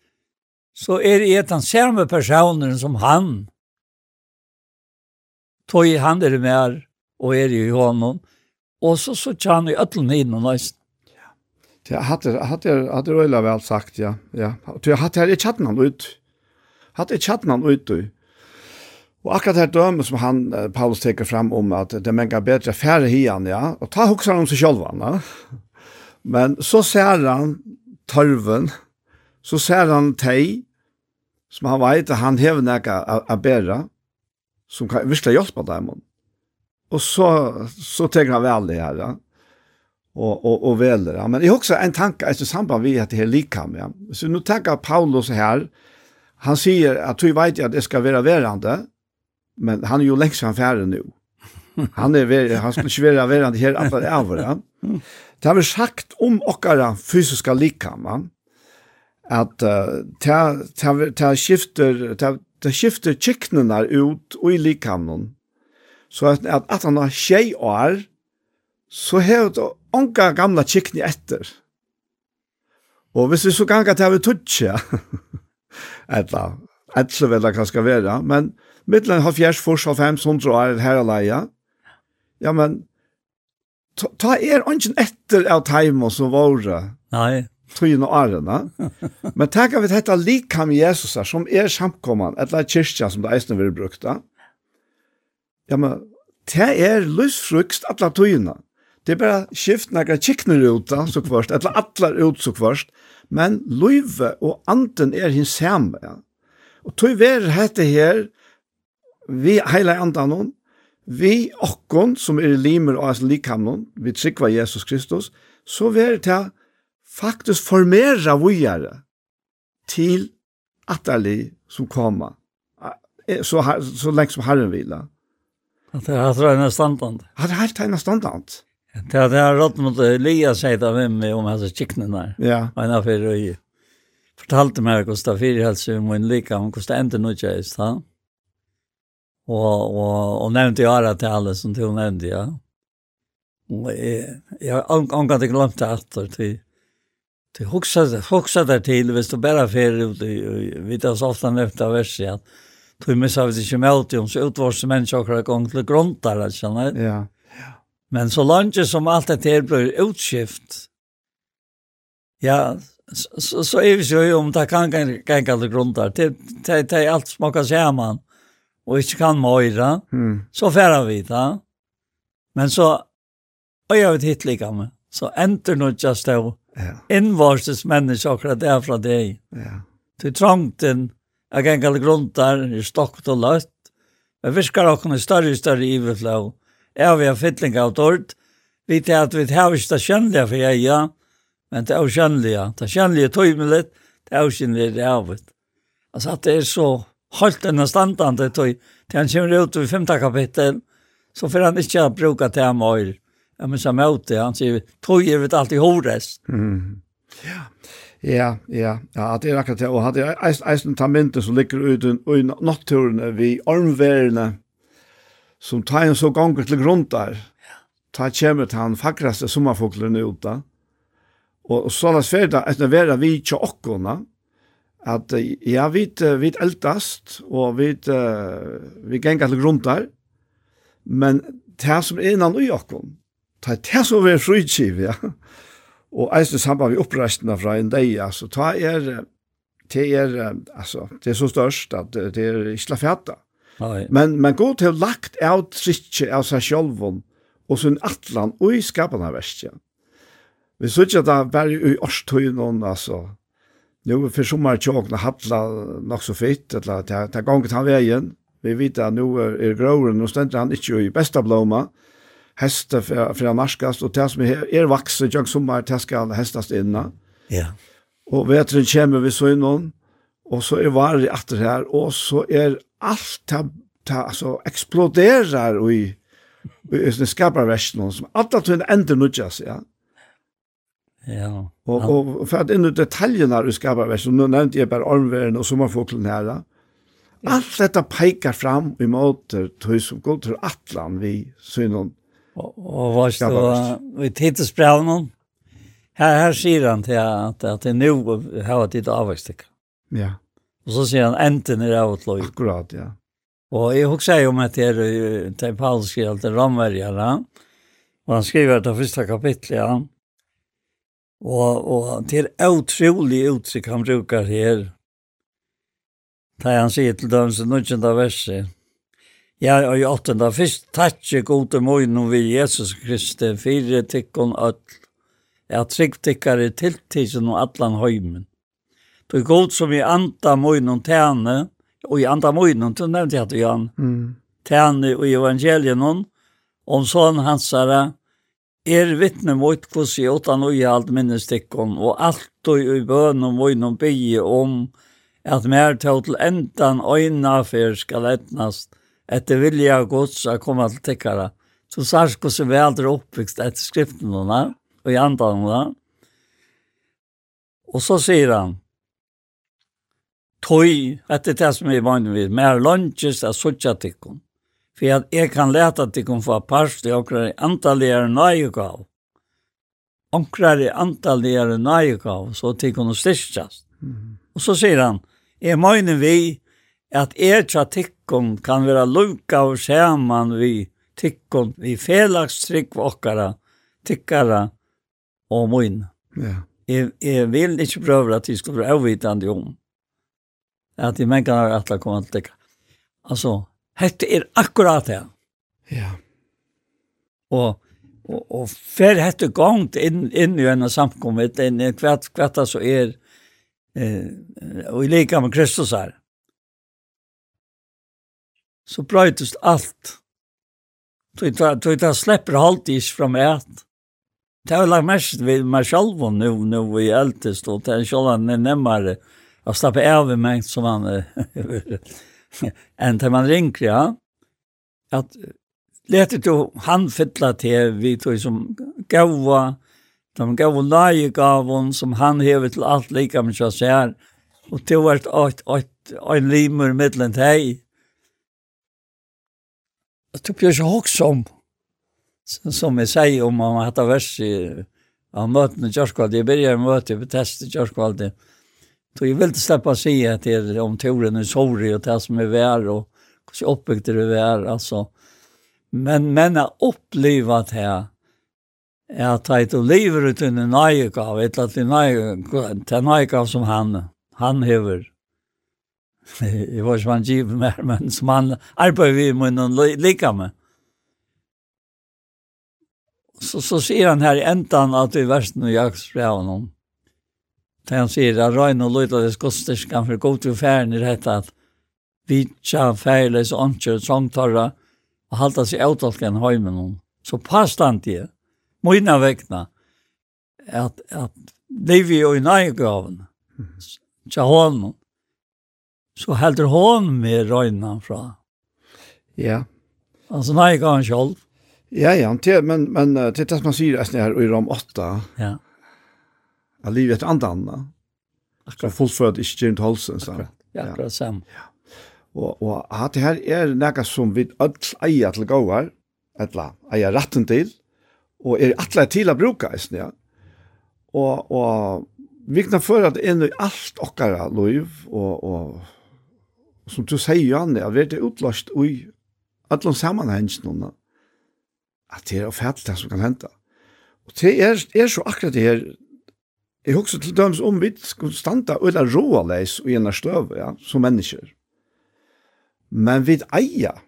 så er det den samme personen som han. Tog han er mer, og er i honom. Og så så tjene i øtlen inn og nøysen. Ja, hadde hadde hadde Røyla vel sagt, ja. Ja, du hadde jeg ikke hatt noen ut. Hadde ikke hatt noen ut, du. Og akkurat her døme som han, Paulus, teker fram om at det menga bedre færre hian, ja. Og ta hokser han om seg selv, ja. Men så ser han tørven, så ser han teg, som han vet at han hever nekka a bæra, som kan virkelig hjelpe dem. Og så, så tenker han vel det her, ja. og, og, og veler. Ja. Men jeg har også en tanke, etter samband vi at det her likam, ja. Så nå tenker Paulus her, han sier at du vet at det skal være verande, men han er jo lengst han færre nå. <laughs> Han, er ver, han skal ikke være verande her alle over. Ja. <laughs> Det har vi sagt om okkara fysiska likam, ja at ta ta ta skifter ta ta skifter chicknenar ut og i likamnon. Så at at, at han har tjej år så hevt onka gamla chickni etter. Og hvis vi så ganga til vi tutja, etla, etla vel det kan skal være, men mittlen har fjers fors av 500 år her alene, ja, men ta, ta er ungen etter av teimen som våre. Nei tøyene og ærene. <laughs> Men tenk vi dette likam Jesus er, som er samkomman, eller kyrkja som det eisne vil brukta. Ja, men det er løsfrukst alle tøyene. Det er bare skift noen kikner ut da, så kvart, eller atler ut så kvart. Men løyve og anden er hins samme. Ja. Og tøy ver hette her, vi heile andan hon, vi okkon som er limer av likamnon, vi trikva Jesus Kristus, så ver det faktisk formera vujare til atterlig som kommer, så, har så lenge som Herren vila. At det er ena standand. At det er helt ena standand. Det er det har rått mot Elia seg da med meg om hans kikknene der. Ja. Og en av fire øye. Fortalte meg hvordan det er fire helse om en lika, om hvordan det endte noe kjøst. Ja. Og, og, og nevnte jeg ara til alle som til nevnte, ja. Og jeg, jeg har omgang til glemt det etter til Det huxar huxar där till visst du bara fer ut vi tar så ofta nästa vers igen. Tror mig så vi inte mält om så utvars människor har gång till grundar alltså nej. Ja. Men så långt som allt det här blir utskift. Ja, så så är vi ju om det kan kan kan kalla grundar. Det det det allt smakar samman. Och inte kan möra. Mm. Så färar vi det. Men så Och jag vet hit lika med. Så enter nu just det. Ja. Invarses människa akkurat där från dig. Ja. Till trångten, jag kan kalla gruntar, i stockt og lött. Jeg viskar okkurna større og større iverflå. Jeg vil ha fytling av tårt. Vi til at vi har ikke det kjønnelige for jeg, ja. Men det er kjønnelige. Det kjønnelige tog med litt. Det er kjønnelige det er av Altså at det er så holdt enn standande tog. Til han kommer ut i femte kapittel, så får han ikke bruka til ham øyre men minns han det. han säger, tog er det alltid horest. Mm. Ja, ja, ja, ja, det är akkurat det. Och hade eisen tamenten som ligger uten i naturen vid armvärerna som tar en så gånger till grund där. Ta kommer till han fackraste sommarfågeln ut Og så la seg da, etter vera vi tja okkona, at ja, vi, vi eldast, og vi, vi gengar til grunn der, men det som er innan i okkon, ta det som er frikiv, ja. Og eisen samband vi opprestene fra en dag, altså, ta er, det er, altså, det er så størst at det er ikke la fjata. Men, men god til lagt av trikje av seg sjolvun, og sin atlan og i skapana verskja. Vi så ikke at det er bare i årstøynen, altså, Nu för sommar tjockna hatla nog så fitt eller det ta gången han vägen. Vi vet att nu är gråren och ständer han inte i bästa blomma hester fra, fra marskast, og det som er, er vaksen, jeg sommer, det skal hestast inna. Ja. Og vetren kommer vi så innom, og så er varer atter her, og så er alt ta det altså, eksploderer i, i, i skaparversen, som alle tøyne ender nudjas, ja. Ja. Og, og for at inn i detaljene i skaparversen, nå nevnte jeg bare ormveren og sommerfoklen her, ja. Allt detta pekar fram i måter tog som går til Atlan vi synon Och vad så vi tittar spelen om. Här här ser han till att att det nu har det avväxt. Ja. Och så sier han enten är outloj. Akkurat, ja. Och jag huxar om att det til till skriver til Ramverjere. Og han skriver det första kapitlet, ja. Och det er utrolig uttrykk han brukar här. Da han sier til dem som nødvendig verset. Ja, og i åttenda, fyrst tattje gode møyno vi Jesus Kristi, fire tikkon öll, ja, trygg tikkare tiltidsen og allan høymen. Du er god som i anda møyno tæne, og i anda møyno, du nevnte jeg til Jan, mm. tæne og i evangelien hon, om sånn hansara, er vittne mot hos i åttan og i alt minnes tikkon, og alt og i bøn og møyno bygge om, at mer til endan øyna fyr skal etnast, etter vilja gods å komme til täckare. Så sars går vi aldri oppvikst etter skriften skrifterna og i andarna. Og så sier han Tøy, etter det som er vann vid, mer lunches av suttja tikkum. For at jeg kan leta tikkum for parst i okrar antalligere nøyegav. Okrar i antalligere nøyegav, så tikkum og styrstjast. Mm. Og så sier han, jeg møyne vi, at etra tikkun kan vera lukka og saman vi tikkun, vi felagstrygg okkara, tikkara og moin. Ja. Jeg, jeg vil ikke prøve at jeg skulle være avvitande om at de mennene har atla kommet til tikka. Altså, hette er akkurat det. Ja. Og og, og fer hette gongt inn, inn i en samkommet, inn i hvert, hvert så er, eh, og i lika med Kristus her så brøytes alt. Så det slipper alltid ikke fra meg. Det har jeg lagt mest ved meg selv nå, nå vi er eldest, og det er selv han er nemmere å slappe av i meg som han er. Enn til man ringer, ja. At leter du han fylla til vi tog som gåva, de gava lage gavon som han hever til alt lika med seg ser, og til hvert åt, åt, åt, åt, åt, åt, Jag tror jag så också om som jag säger om man hade vers i av möten i Kjörskvalde. Jag började möte i test i Kjörskvalde. Så jag vill inte släppa sig till om turen är sorg och det som är värre och hur uppbyggt det är. Alltså. Men men har upplevt det här är att ta och livet ut under nöjgav, ett att det nöjgav som han, han hever <laughs> jeg var ikke man giv mer, men som han arbeider vi med noen lika med. Så, så sier han her i endan at vi versen og jaks fra honom. Da han sier at røyne og løyde det skosterskan for god til færen i rett at vi tja færleis og åndkjør trångtorra og halda seg avtalken høymen hon. Så påstand det, mine vekna, at, at liv i og i nøygaven, tja hånden, så heldur hon med røyna fra. Ja. Altså, nei, ikke han selv. Ja, ja, men, men til det som man sier, jeg er i rom 8. Ja. at livet er annet annet. Akkurat. Så fullført ikke Jim Tolsen, sa han. Ja, akkurat sam. Ja. Og, og at det her er noe som vi alt eier til gåer, eller eier retten til, og er alle til å bruke, ja. Og, og vi kan føre at inn i alt okkara liv, og, og Og som du sier, Janne, at vi er utlåst i alle sammenhengene at det er fælt det som kan hente. Og det er, er så akkurat det her, jeg husker til dømes om vi skulle standa og eller roa leis og gjennom støv, ja, som mennesker. Men vi eier,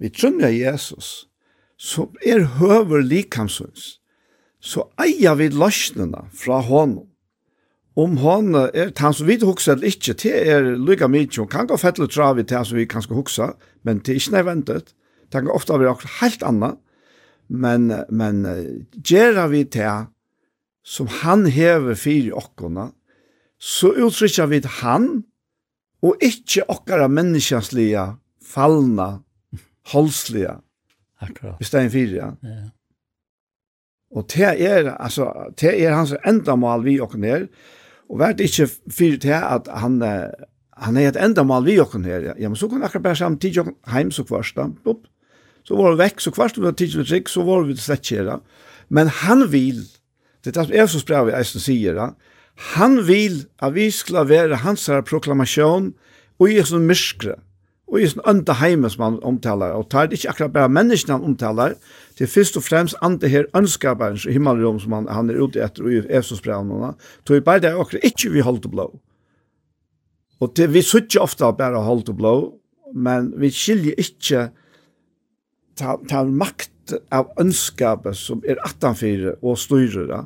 vi trønner Jesus, som er høver likamsøns, så eier vi løsnene fra hånden om hon er han som vi huxar eller ikke, det er lykka mykje, og kan gå fettelig travi til han som vi kanskje huxa, men det er ikke nødvendig. Det kan ofte være akkurat helt annet, men, men gjør vi til som han hever fyrir okkona, så uttrykker vi han, og ikke okkara menneskjanslige, fallna, holslige. Akkurat. Hvis det er ja. ja. Og det er, altså, det er hans enda mål vi okkona ner. Og vært ikke fyrir til at han, han er et enda mal vi jokken her. Ja, men så kunne akkurat bare sammen tid jokken heim så kvarst da. Så var vi vekk, så kvarst vi var tid jokken trygg, så var vi slett kjera. Men han vil, det er det som spør vi eisen sier, han vil at vi skal være hans proklamasjon og i sånn myskre og i sin anda heime som han omtaler, og tar det ikke akkurat bare menneskene han omtaler, det er først og fremst ande her ønskaperen i himmelrom som han, han er ute etter og i Efsosbrevnene, tog vi bare det akkurat ikke vi holdt og blå. Og det, vi sier ikke ofte bare holdt og blå, men vi skiljer ikke ta, ta makt av ønskapet som er 18-4 og styrer det.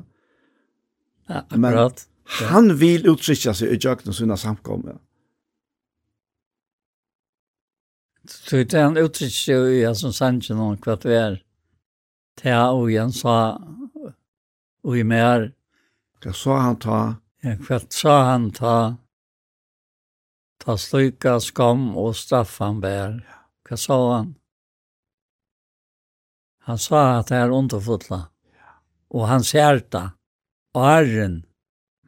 Ja, akkurat. Men han vil uttrykke seg i jøkken og sina samkommet. Så det han uttryckte ju jag som sanchen om kvart vi är. Ta og igjen sa och i mer. Hva sa han ta. Ja, kvart sa han ta. Ta sluka skam och straffan bär. Vad sa han? Han sa att det är underfotla. Och ser det. arren,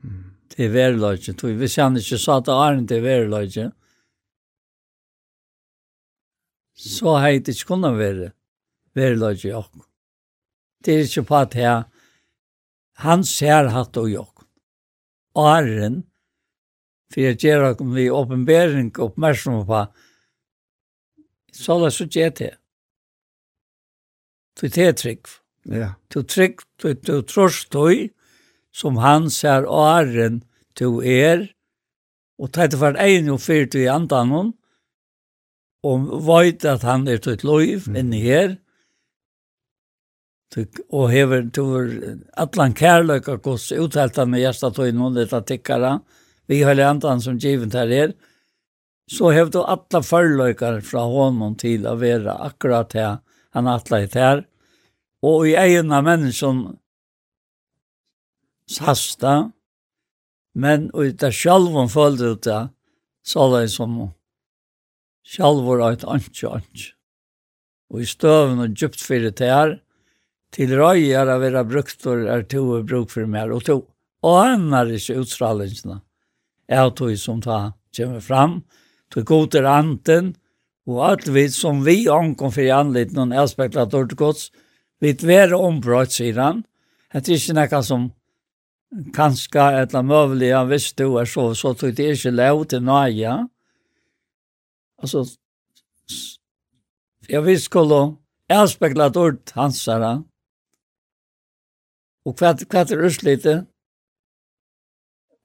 mm. till verlöjtjen. Hvis han ikke sa att arren till verlöjtjen, så har jeg ikke kunnet være, være løg i åkken. Det er ikke på at jeg, han ser hatt og åkken. Åren, for jeg gjør at vi åpenbering og oppmerksom på, så er det så gjør det. Du er trygg. Ja. Du trygg, du, du trost du, som han ser åren, du er, og tar det for en og fyrt i andan hon, og veit at han er til loiv mm. inni her, og hever til allan kærløk og gos uthelta med gjersta tøy noen dette tikkara, vi høyler andan som givet her er, så hever du atla forløykar fra honom til å være akkurat her, han atla hit her, og i egen av menneskjon sasta, men og i det sjalvom følte ut det, så det som sjalvor eit antje antje. Og i støven og djupt fyrir tær, til røy er a vera bruktor er to og bruk fyrir mer, og to og annar ikkje utstrallingsna, er to som ta kommer fram, to god er anten, og alt vi som vi ankom fyrir anlitt noen aspektar dårlig gods, vi vera ombrøyt, sier han, det er ikkje nekka som kanska etla mövliga visst du er så, så tog det ikkje lov til nøya, Alltså jag vill skulle avspegla ord hansara. Och kvart kvart är det lite.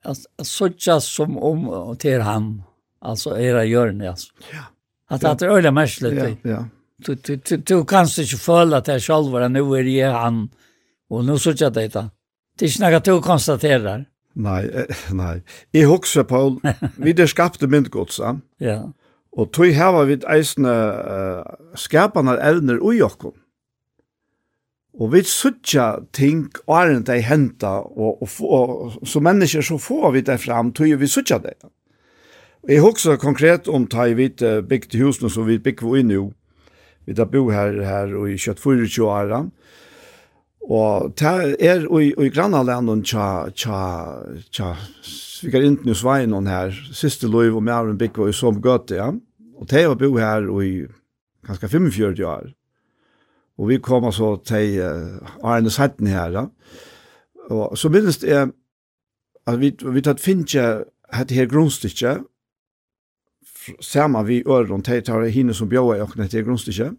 Att sådja som om och till han. Alltså era görn alltså. Ja. Att att det är märkligt. Ja, ja. Du du du, du kanske inte följa att jag själv nu är det han och nu sådja detta. Det är snacket du konstaterar. Nei, nei. Jeg husker, Paul, <laughs> vi er skapte myndgodsa. Ja. Og tog hava vi eisne uh, skapande evner ui okkom. Og vi suttja ting åren de henta, og, og, og, og som mennesker så får vi det fram, tog vi suttja det. Jeg husker konkret om ta i vidt uh, bygd husene som vi bygd vi nu. Vi da bo her, her og i 24 år, Og det er og i, og i grannalanden tja, tja, tja, tja svikar inte nu Sveinon här, siste Löv och Maren Bick var som Gøte, ja. Och de var bo här och i ganska 45 år. Och vi kom så till uh, Arne Satten här, ja. Och så minst är att vi vi tar finche hade här grunnstykket, samma vi öron tar hinne som bjöa och det grunnstykket.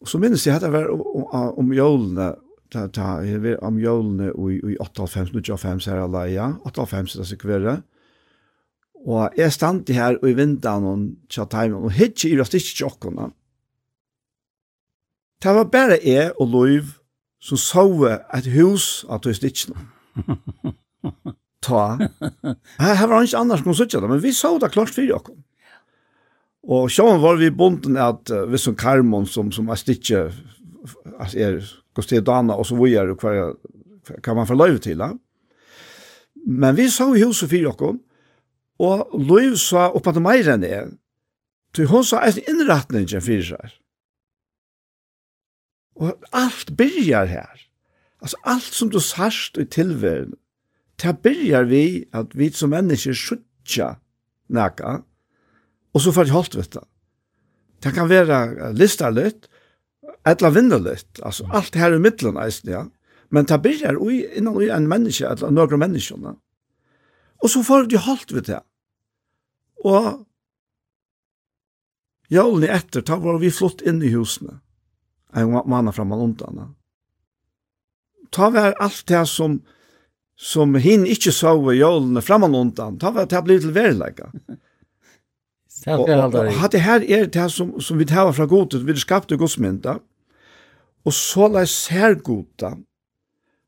Och så minnes jeg at det var om, om jolene ta ta vi om jólne i i 85 95 her ja 85 det sekvere og jeg stand her og i <laughs> vindan og tja time og hitje i rastisk jokkona Det var bare jeg og Loiv som sove et hus av tøystitjene. Ta. Her var ikke annars som sitte det, men vi så det klart for dere. Og sjåen var vi bonden bunden at uh, vi som Karmon som, som er stitje, altså er och det dana och så vad gör du kvar kan man få lov till va? Men vi så hus och fyra kom och lov sa upp att meg enn är. Du hon sa en inrättning för seg. Och alt börjar här. Alltså allt som du särst i tilværen, Det börjar vi att vi som människor skjutsar näka. Och så får jag hållt vet det. Det kan vara listarligt, eller vinnerligt. Alltså allt det här i mitten eisen, ja. Men det blir i innan ui en människa eller några människor. Och så får du halt ved det. Och jævlig etter, ta var vi flott inn i husene. En manna fram og undan. Ta var alt det som, som hin inte så i jævlig fram og undan, ta var det blitt til verlegget. <laughs> Og, og, og, det her er det som, som vi tar fra godet, vi skapte godsmynda, Og så la ser goda.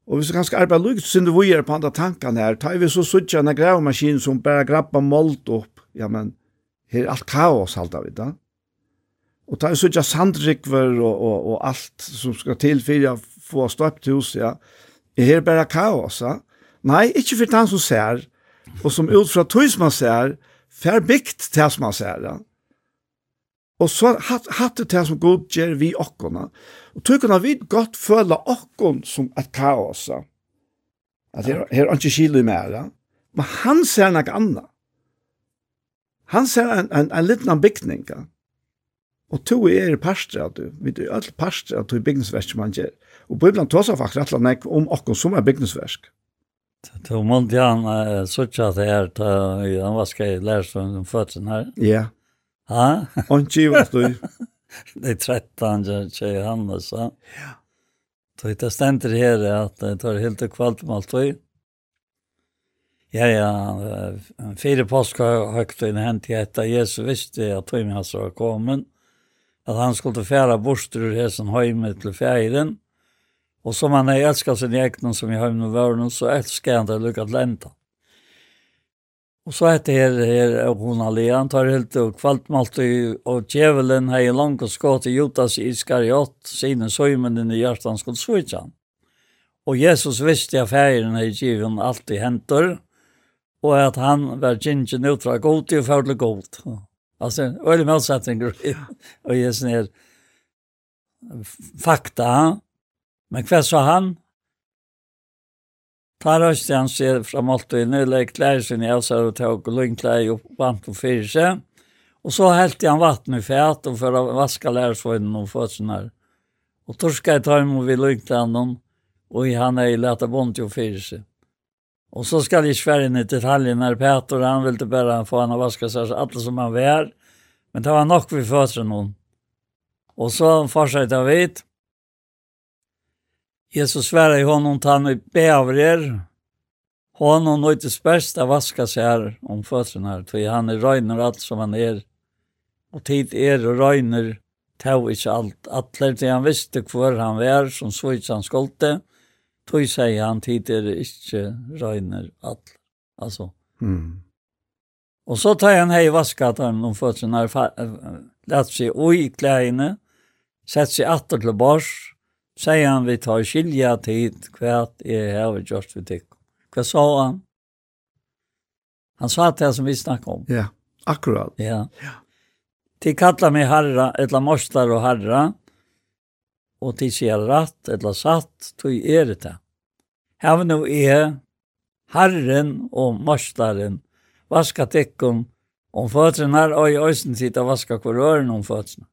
Og hvis vi kan arbeid lukket, så synes vi er på andre tankene her. Tar vi så suttje en gravmaskin som bare grabber målt opp. Ja, men her er alt kaos, halda vi da. Og tar vi suttje sandrikver og, og, og alt som skal til for å få støpt hus, ja. Her bare kaos, ja. Nei, ikke for den som ser, og som ut fra tog som man ser, fer bygd til som man ser, ja. Og så hatt hat det som god gjør vi okkona. Og tog kunne vi godt føle okkon som et kaos. At her, her er ikke kilo i mer. Men han ser noe annet. Han ser en, en, en liten bygning. Og to er i parstre at du, vi er alle parstre at du er bygningsverk man gjør. Og Bibelen tar seg faktisk rettelig nek om okkon som er bygningsverk. Til Mondian, så ikke at det er, han var skrevet lærstånd om fødselen her. Ja. Yeah. Ja. Och givet du. Det är 13 jag tjej Hannes. Ja. Då det ständer här att det tar helt och kvalt med allt. Ja, ja, fyra påska högt in hänt i ett Jesus visste att med hans var kommet. Att han skulle färra bort ur hästen hemmet till färden. Och som han älskar sin egen som i hemmen var så älskar han det lyckat länta. Og så hette her, her og hun han tar helt og kvaltmalt og djevelen hei langt og skått i Jutas i Iskariot, sine søymenen i hjertan skulle svitsa han. Og Jesus visste at feiren hei djevelen alltid hentur, og at han var gingen ut fra god til færdelig god. Altså, øyelig motsetninger, <laughs> og Jesus er fakta, men hva sa han? Tar oss han ser fra Måltøy, nå legger klær sin i Elser og tog løgnklær opp vant og fyrir seg. Og så helte han vatten i fæt og for å vaske lærersvøyden og fødselen her. Og torska i tøym og vi løgnklær han og han er i leta bont og fyrir seg. Og så skal jeg svære inn i detaljen her, Peter, han ville bare få han å vaske seg, alle som han var. Men det var nok vi fødselen hon. Og så fortsatte jeg vidt. Jesus svarade honom, ta nu bäver er. Honom nöjtes bäst att vaska sig här om fötterna, för han är röjner allt som han är. Och tid är och röjner tog inte allt. Attler till han visste kvar han var som svits han skolte. Tog säger han tid är inte röjner allt. Alltså. Mm. Och så tar han hej vaskat han om fötterna, lät sig oj i kläderna, sett sig attor till bors sier han vi tar skilja tid hva jeg har gjort vi tikk. Hva sa han? Han sa det som vi snakket om. Ja, akkurat. Ja. ja. De kallar mig herra, etla morstar og herra, og de sier ratt, etla satt, tog er det. Her nå er herren og morstaren vaska tikkum, om fötterna, och i östen sitta og vaska kvarøren om fötterna.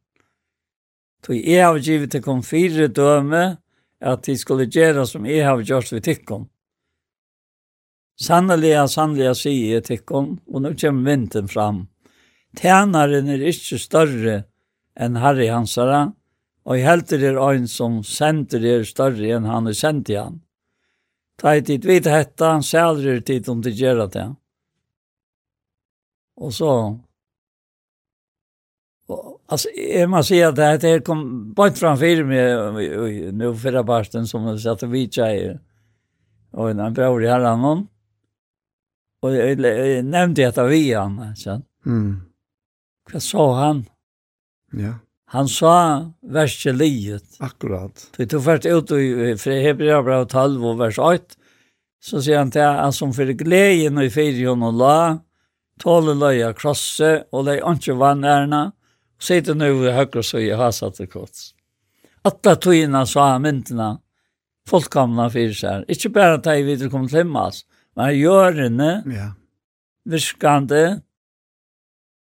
Tog e har givet til kom fire døme, at de skulle gjøre som jeg har gjort ved tikkum. Sannelig, sannelig sier jeg tikkum, og nå kommer vinten fram. Tænaren er ikkje større enn Harry Hansara, og jeg helter er ein som sender er større enn han er sendt i han. Ta i tid vidt hetta, han sæler tid om de gjør det. Og så Alltså är man ser att det här kom bort från film nu förra barsten som jag satt och vitsa. Och en bror i herran någon. Och jag, jag nämnde att vi han. så. Mm. Vad sa han? Ja. Han sa vers livet. Akkurat. För tog först ut i Hebreerbrevet 12 och vers 8 så sier han til han som for gleden i fyrjon og la, tåle løya krosse og lei ikke vann ærna, Sitte nu i høyre så jag har satt det kort. tøyina sa så har mynterna fullkomna för sig här. Inte bara att jag vidare kommer till men gör henne ja. virkande,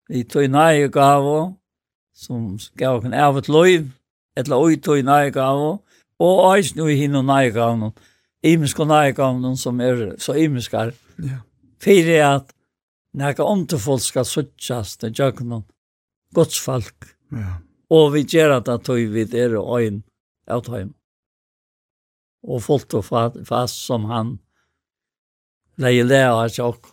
i tojina i gavo som gav en et løyv, eller oi tojina i gavo og eis nu i hinno nei gavn imisk og nei gavn som er så imiskar. Ja. Fyrir at Nega omtefol skal suttjast i djøknum Guds folk. Ja. Og vi gjør at det tog vi der og øyn av tøym. Og folk og fast som han leie leie av sjokk.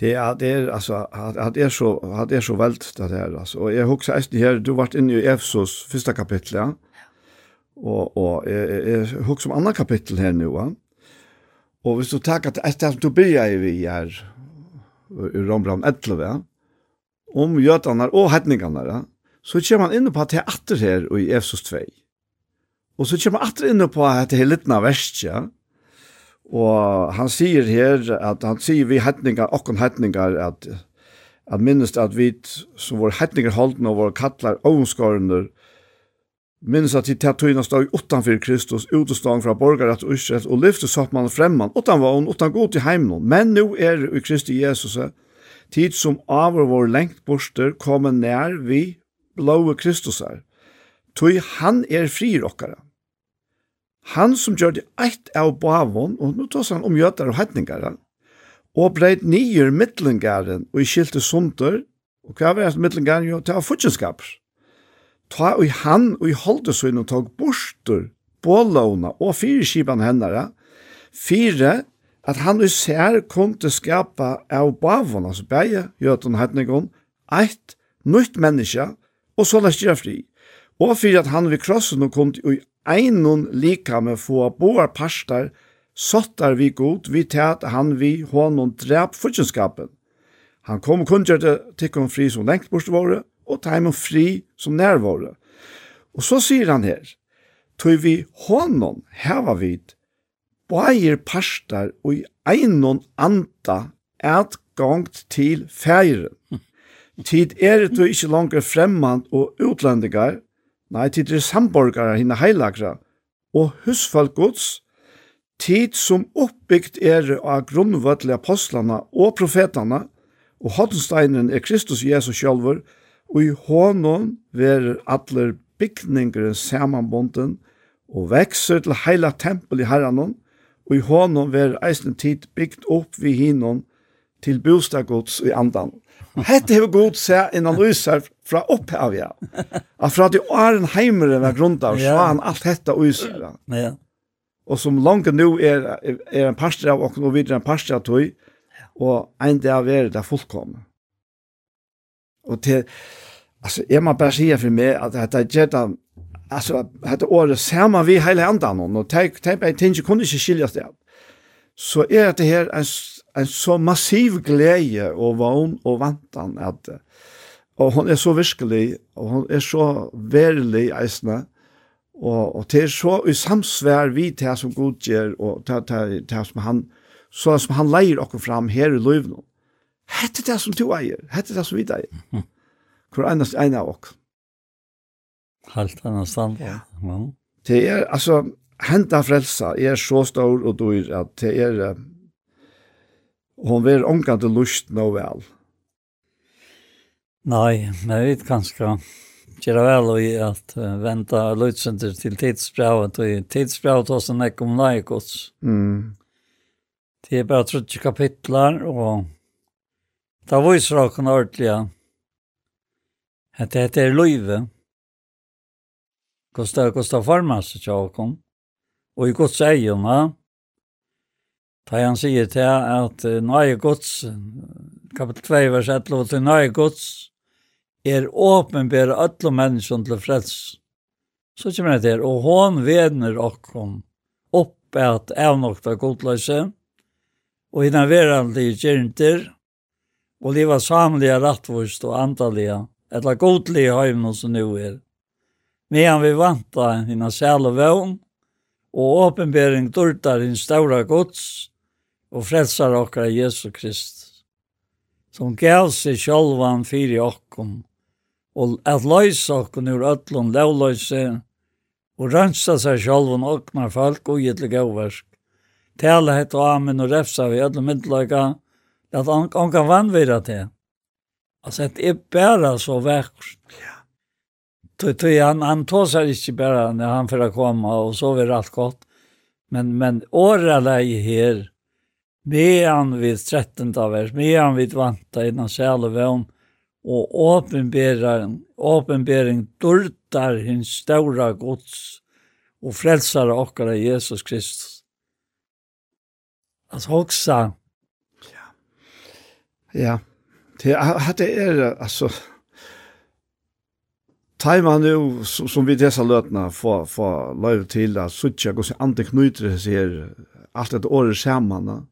Det er, det er, altså, at er så, at er så veldt det her, altså. Og jeg husker eisen her, du vart inne i Efsos første kapittel, ja. Og, og jeg, jeg husker om andre kapittel her nå, ja. Og hvis du tar at etter du begynner vi her, i Rombrand 11, ja om jötarna och hedningarna så kommer man in på att det är atter här i Efesos 2. Och så kommer man atter in på att det är lite värst, ja. Och han säger här att han säger vi hedningar och hedningar att at minnest at vi som vår hettninger holden og var kattlar ovenskårende minnest at vi tatt tøyna stod utanfor Kristus utestånd fra borgar at ursett og lyfte soppmann fremman utan vogn, utan god til heimnån men nu er i Kristi Jesus tid som avur vår lengt borster kommer nær vi blåe Kristusar, tog han er fri okkara. Han som gjør det eit av bavon, og nå tås han om gjøtar og hetningar, og breit nyer mittlengaren og i skilte sunder, og hva var det mittlengaren jo, til av futjenskaper. Ta og han og i holdesøyne og tog borster, bålåna og fire kipan hennara, fire at han i sær kom til skapa av bavon, altså bæja, jøtun heitningon, eit nytt menneske, og så lest gjøre fri. Og fyrir at han vi krossen og kom til ui einun lika med få boar parstar, sottar vi god, vi tæt han vi honom drep fyrtjenskapen. Han kom og kundgjørte tikkum fri som lengt bort våre, og taimum fri som nær våre. Og så sier han her, tog vi honom heva vid bægir parstar og i einon anda gongt til færen. Tid er du ikke langer fremmand og utlendingar, nei, tid er samborgare hinne heilagra, og husfall gods, tid som oppbyggt er av grunnvødlige apostlene og profetene, og hodensteinen er Kristus Jesus sjølver, og i hånden verer atler bygninger samanbonden, og vekser til heila tempel i herranon, og i hånden ver eisen tid byggt opp vi hinon til bostadgods i andan. Hette hever god se en analyser fra opphavja. At fra at jo er en heimere var av, så han alt hetta uisra. Ja. Og som langt nu er, er en pastor av okken og videre en pastor av tog, og en dag er det fullkomne. Og til, altså, jeg må bare si for meg at dette gjør det alltså hade året samma vi hela andan och tänk tänk jag tänkte kunde inte skiljas det. Så är det här en en så massiv glädje och vån och vantan att och hon är så verklig och hon är så verlig eisna och och det är så i samsvär vi det som Gud ger och det det det som han så som han lejer och fram här i Lövn. Hette det som du eier, hette det som vi eier. <laughs> Hvor eneste ene av oss. Helt annan stand. Ja. Mm. Det er, altså, henta frelsa er så stor og dyr at det er, hon vil omgang til lust nå vel. Nei, men jeg vet kanskje gjøre vel og at uh, venta lødsenter til tidsbrevet, og tidsbrevet også nek om laikos. Mm. Det er bare 30 kapitlar, og da viser dere ordentlig at dette er løyve. Kosta kosta farmas tjokom. Og i Guds na. da han sier til at nøye gods, kapitel 2, vers 11, til nøye gods, er åpenbære alle mennesker til frels. Så kommer det her, og hon vener okkom opp at avnokta godløse, og innan veranlige kjernter, og liva samlige rattvost og antallige, etla godlige høyvnås som nu er medan vi vanta hina sæl og vøvn, og åpenbering dørtar hinn ståra gods, og frelsar okkar Jesu Krist, som gav seg sjálvan fyri okkom, og at løysa okkom ur öllum lovløyse, og rønsa seg sjálvan oknar folk og gitt gauversk. Tala hett og amen og refsa vi öllum myndløyga, at han kan vannvira til. Altså, det er bare så vekkert. Ja Tui, tui, han, han tåsar ikke bare når han får komme, og så er alt godt. Men, men året lei her, medan vid 13. vers, medan vid vanta innan sjæl og vøvn, og åpenbering, åpenbering dyrtar hins stora gods og frelsar okkara Jesus Kristus. Alltså hoksa. Ja. Ja. Det, det er, altså, Tajma nu, som vi dessa lötna, få, få löv till att suttja och se ante knyter sig här, allt ett år samman.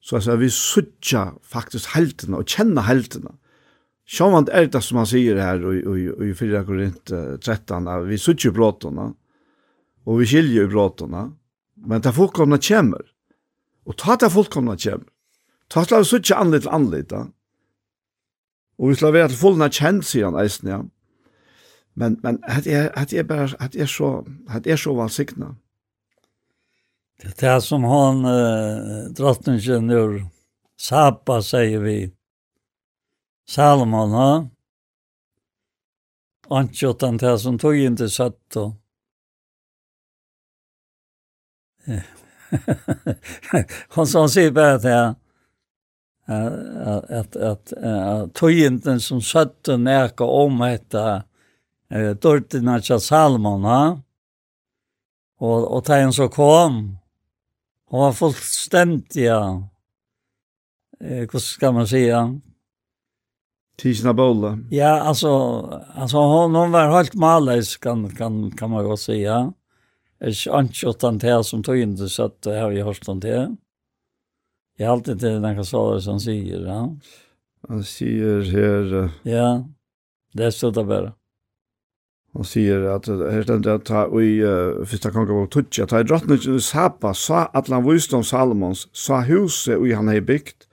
Så alltså, vi suttja faktiskt halterna och känna halterna. Sjåvand er det som han sier her i 4 Korint 13, vi suttja bråtorna og vi skiljer i bråtorna. Men det fullkomna kommer. og ta det fullkomna kommer. Ta det fullkomna kommer. Ta det fullkomna kommer. Ta det fullkomna kommer. Ta det fullkomna kommer. Ta det fullkomna kommer. Men, men at er at er bare, at er så, at er så valgsikna. Det er det som han, eh, drottningen ur Sapa, sier vi, Salomon, ha? Antjottan det som tog inte satt och han <laughs> sa sig bara att att att att tog inte som satt och näka om detta eh, dørtene til Salmon, ha? Og, og da så kom, han var fullstendig, ja. Eh, hur ska man säga? Tisna bolla. Ja, alltså alltså hon, hon var helt malis kan, kan, kan man godt säga. ja. Jeg anskjøtt han til som tog det så att det har vi hört han til. Jag har alltid til den det som säger, ja. Han sier her... Ja, det står där bara. Han sier at her stendet at ta i uh, fyrsta kongabok tutsi, at ta i drottningen Saba sa atlan visdom Salomons, sa huset ui han hei byggt,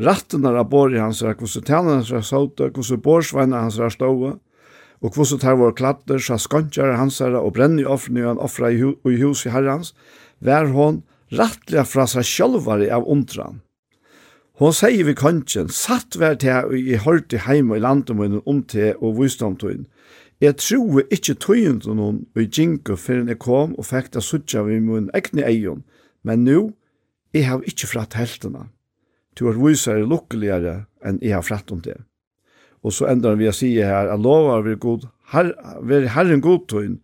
rattene av bor i hans rak, hos tænen hans rak sote, hos borsveina hans rak ståa, og hos tar vår klatter, sa skontjar hans rak, og brenni og han offra i, hu i hus i herrans, vær hon rattliga fra seg sjálvari av undran. Hon sier vi kongen, satt vær til i hård i heim i landet om til og visdom til Jeg tror ikke tøyende noen og jinko før jeg kom og fikk det suttja vi min egne egen, men nå, jeg har ikke fratt heltene. Du har viser lukkeligere enn jeg har fratt om det. Og så endar vi å si her, at lovar vi god, her, vi herren god tøyn,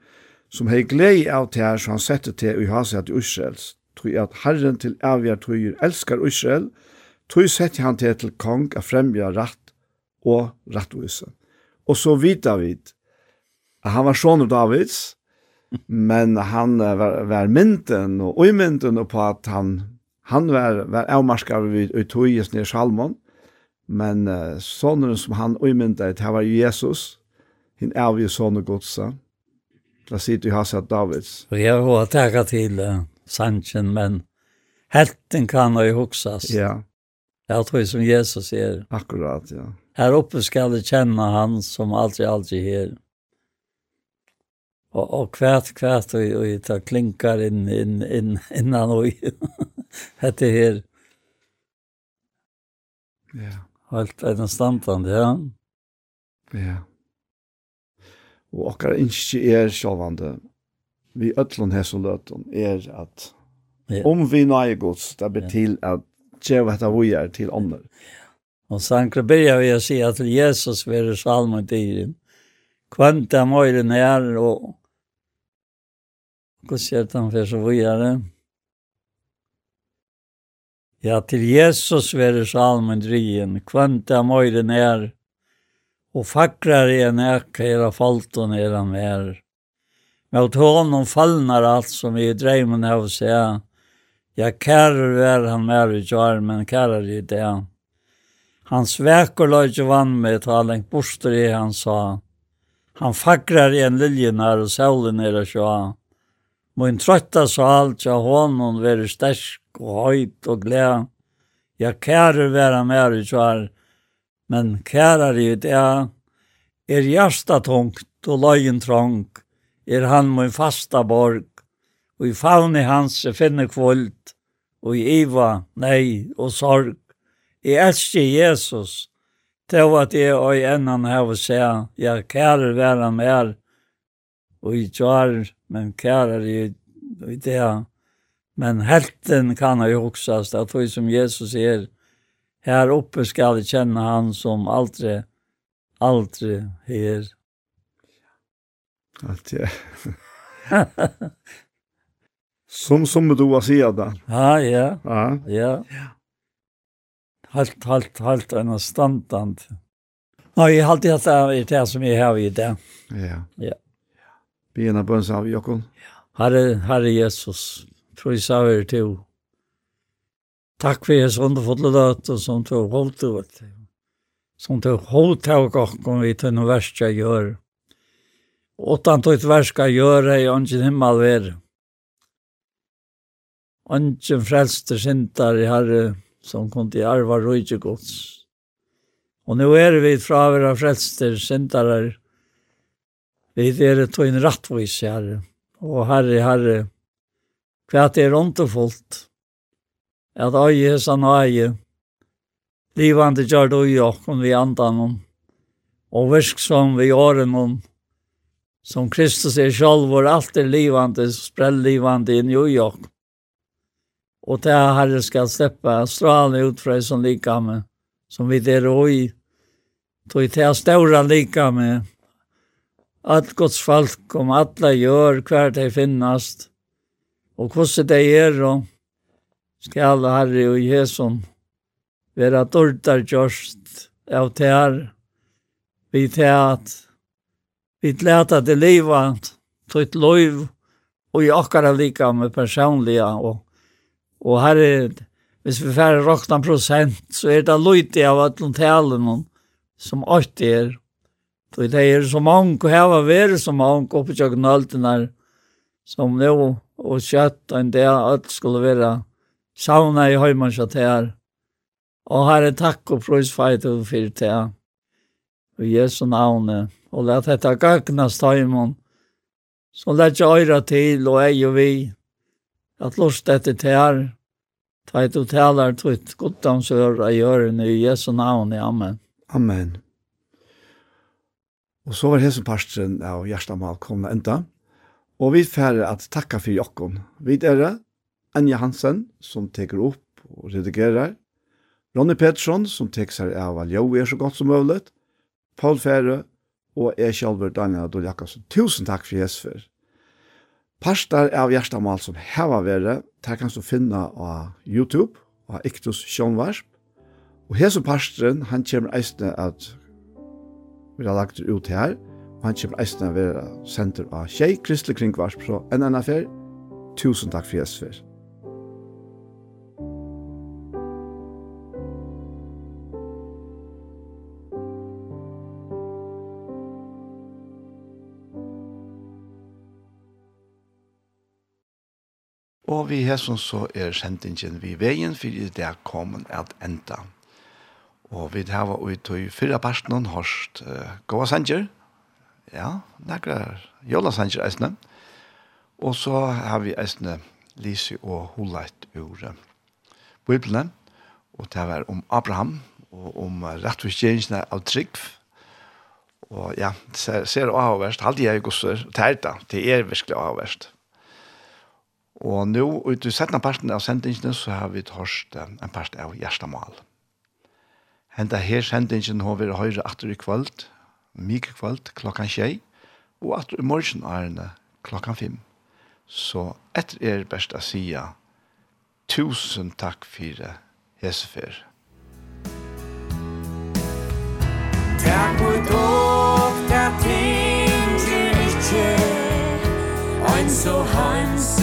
som hei glei av til her, så han setter til å ha seg til Israels, tøy at herren til avgjør tøyer elskar Israel, tøy setter han til til kong a fremja ratt og rattvise. Og så vidar vid, han var son Davids, men han var, var mynten og uimynten på at han, han var, var avmarskar vid utøyes nere Salmon, men uh, sonen som han uimyntet, det var Jesus, hinn er vi son av Godsa, da sitter vi hans av Davids. Og jeg har takket til uh, Sanchen, men helten kan jo huksas. Ja. Jeg tror som Jesus er. Akkurat, ja. Här uppe ska du känna han som alltid, alltid är. Og, och kvært, og, og och ta klinkar inn, inn, inn, innan og hette <laughs> her. Ja. Halt en standard, ja. Ja. Og okkar innskje er sjåvande, vi ötlun hess og løtun, er at ja. om vi nøye gods, det blir til at djeva hetta er til ånder. Og sankre byrja vi å si at til Jesus verur salmen dyrin, kvanta møyren er og gudshjärtan för så vidare. Ja, till Jesus verre salmen drien, kvanta er, är, och i en äka era falton era mer. Mot honom fallnar allt som i dreimen av seg, Ja, kærer är han mer i jar, men kærer i det. Hans väkorlöjt vann med talen borster i han sa. Han fackrar en liljenar och solen era sjåa. Min trøtta sal tja honom veri stersk og høyt og gled. Ja, kære vera mer i svar, men kære i det er, er hjärsta tungt og løyen trong, er han min fasta borg, og i favni hans er finne kvult, og i iva, nei og sorg. I elsker Jesus, til at jeg og enn han har å se, ja, kære vera mer, og i tjar, men kära i, i det her. Men helten kan jo huksast, at det som Jesus er, her oppe skal jeg kjenne han som aldri, aldri her. Att ja. som som du har sier då. Ja, ja. Ja. ja. Halt, halt, halt, en standant. Nei, jeg har alltid hatt det som jeg har i det. Ja. Ja. Vi er en av Jokon. Herre, Herre Jesus, prøysa vi til. Takk for Jesus underfulle død, og som du holdt ut. Som du holdt til å gå vi til noe verst jeg gjør. Åttan tog et verst jeg gjør, jeg har ikke himmel ved. Anken frelste sintar i Herre, som kom til arva rujtje gods. Og nå er vi fra å være frelste frelster, her, Vi er tog en rattvis, herre. Og herre, herre, hva er underfullt? At øye hesan øye, livande gjør det øye om vi andan om, og virk som vi åren om, som Kristus er selv, hvor alt er livande, sprell livande inn i øye York. Og det her herre skal slippe stralen ut fra som likamme, som vi der øye, tog til ståra likamme, at Guds folk om alla gjør kvar de finnast. Og hvordan de er og skal Herre og Jesus være dårdar gjørst av det her. Vi til at vi leta det livet, tog et lov og i akkara lika med personliga og, og herre, hvis vi færre råkna prosent, så er det løyte av at noen talen som alltid er Så det er så mange, og her var så mange oppe i kjøkkenaltene som nå og kjøtt og en del alt skulle være sauna i høymannsjatt her. Og her er takk og prøysfeit og fyrt her. Og Jesu navne. Og let dette gagnas tøymon. Så let jeg øyra til og ei og vi. At lust etter her. Ta et og talar tutt goddansøra i ørene i Jesu navne. Amen. Amen. Og så var hesen parstren av Gjerstamal komna enda. Og vi færre at takka for jokken. Vi er Anja Hansen, som teker opp og redigerer. Ronny Pettersson, som teker seg av at jo er så godt som mulig. Paul Færre og jeg selv, Daniel Adol Jakobsen. Tusen takk for hesen for. Parstar av Gjerstamal som heva vere, der kan du finna av YouTube, av Iktus Sjånvarsp. Og hesen parstren, han kommer eisne at vi har lagt ut her, og han kommer eisen å være senter av Kjei, Kristelig Kringvarsp, så en annen affær, tusen takk for Jesper. Og vi har som så er sendingen vi veien for det er kommet at enda. Og vi har vært ut i fyrra parten og hørst uh, Gåa Sanger, ja, nekra Jola Sanger eisne. Og så har vi eisne Lise og Holeit ur uh, Bibelen, og det var om Abraham, og om uh, rettvisgjøringene av trygg. Og ja, ser, ser avverst, halde jeg gosser, det er det, det er virkelig avverst. Og nå, ut i settene parten av sendingene, så har vi hørst uh, en part av Gjerstamal. Henda her sendingen har vært høyre atter i kvöld, mye kvöld, klokkan tjei, og atter i morgen er det klokkan fem. Så etter er best å sija, tusen takk for det, hesefer. Takk for dog, takk ting, ikke, ein så hans,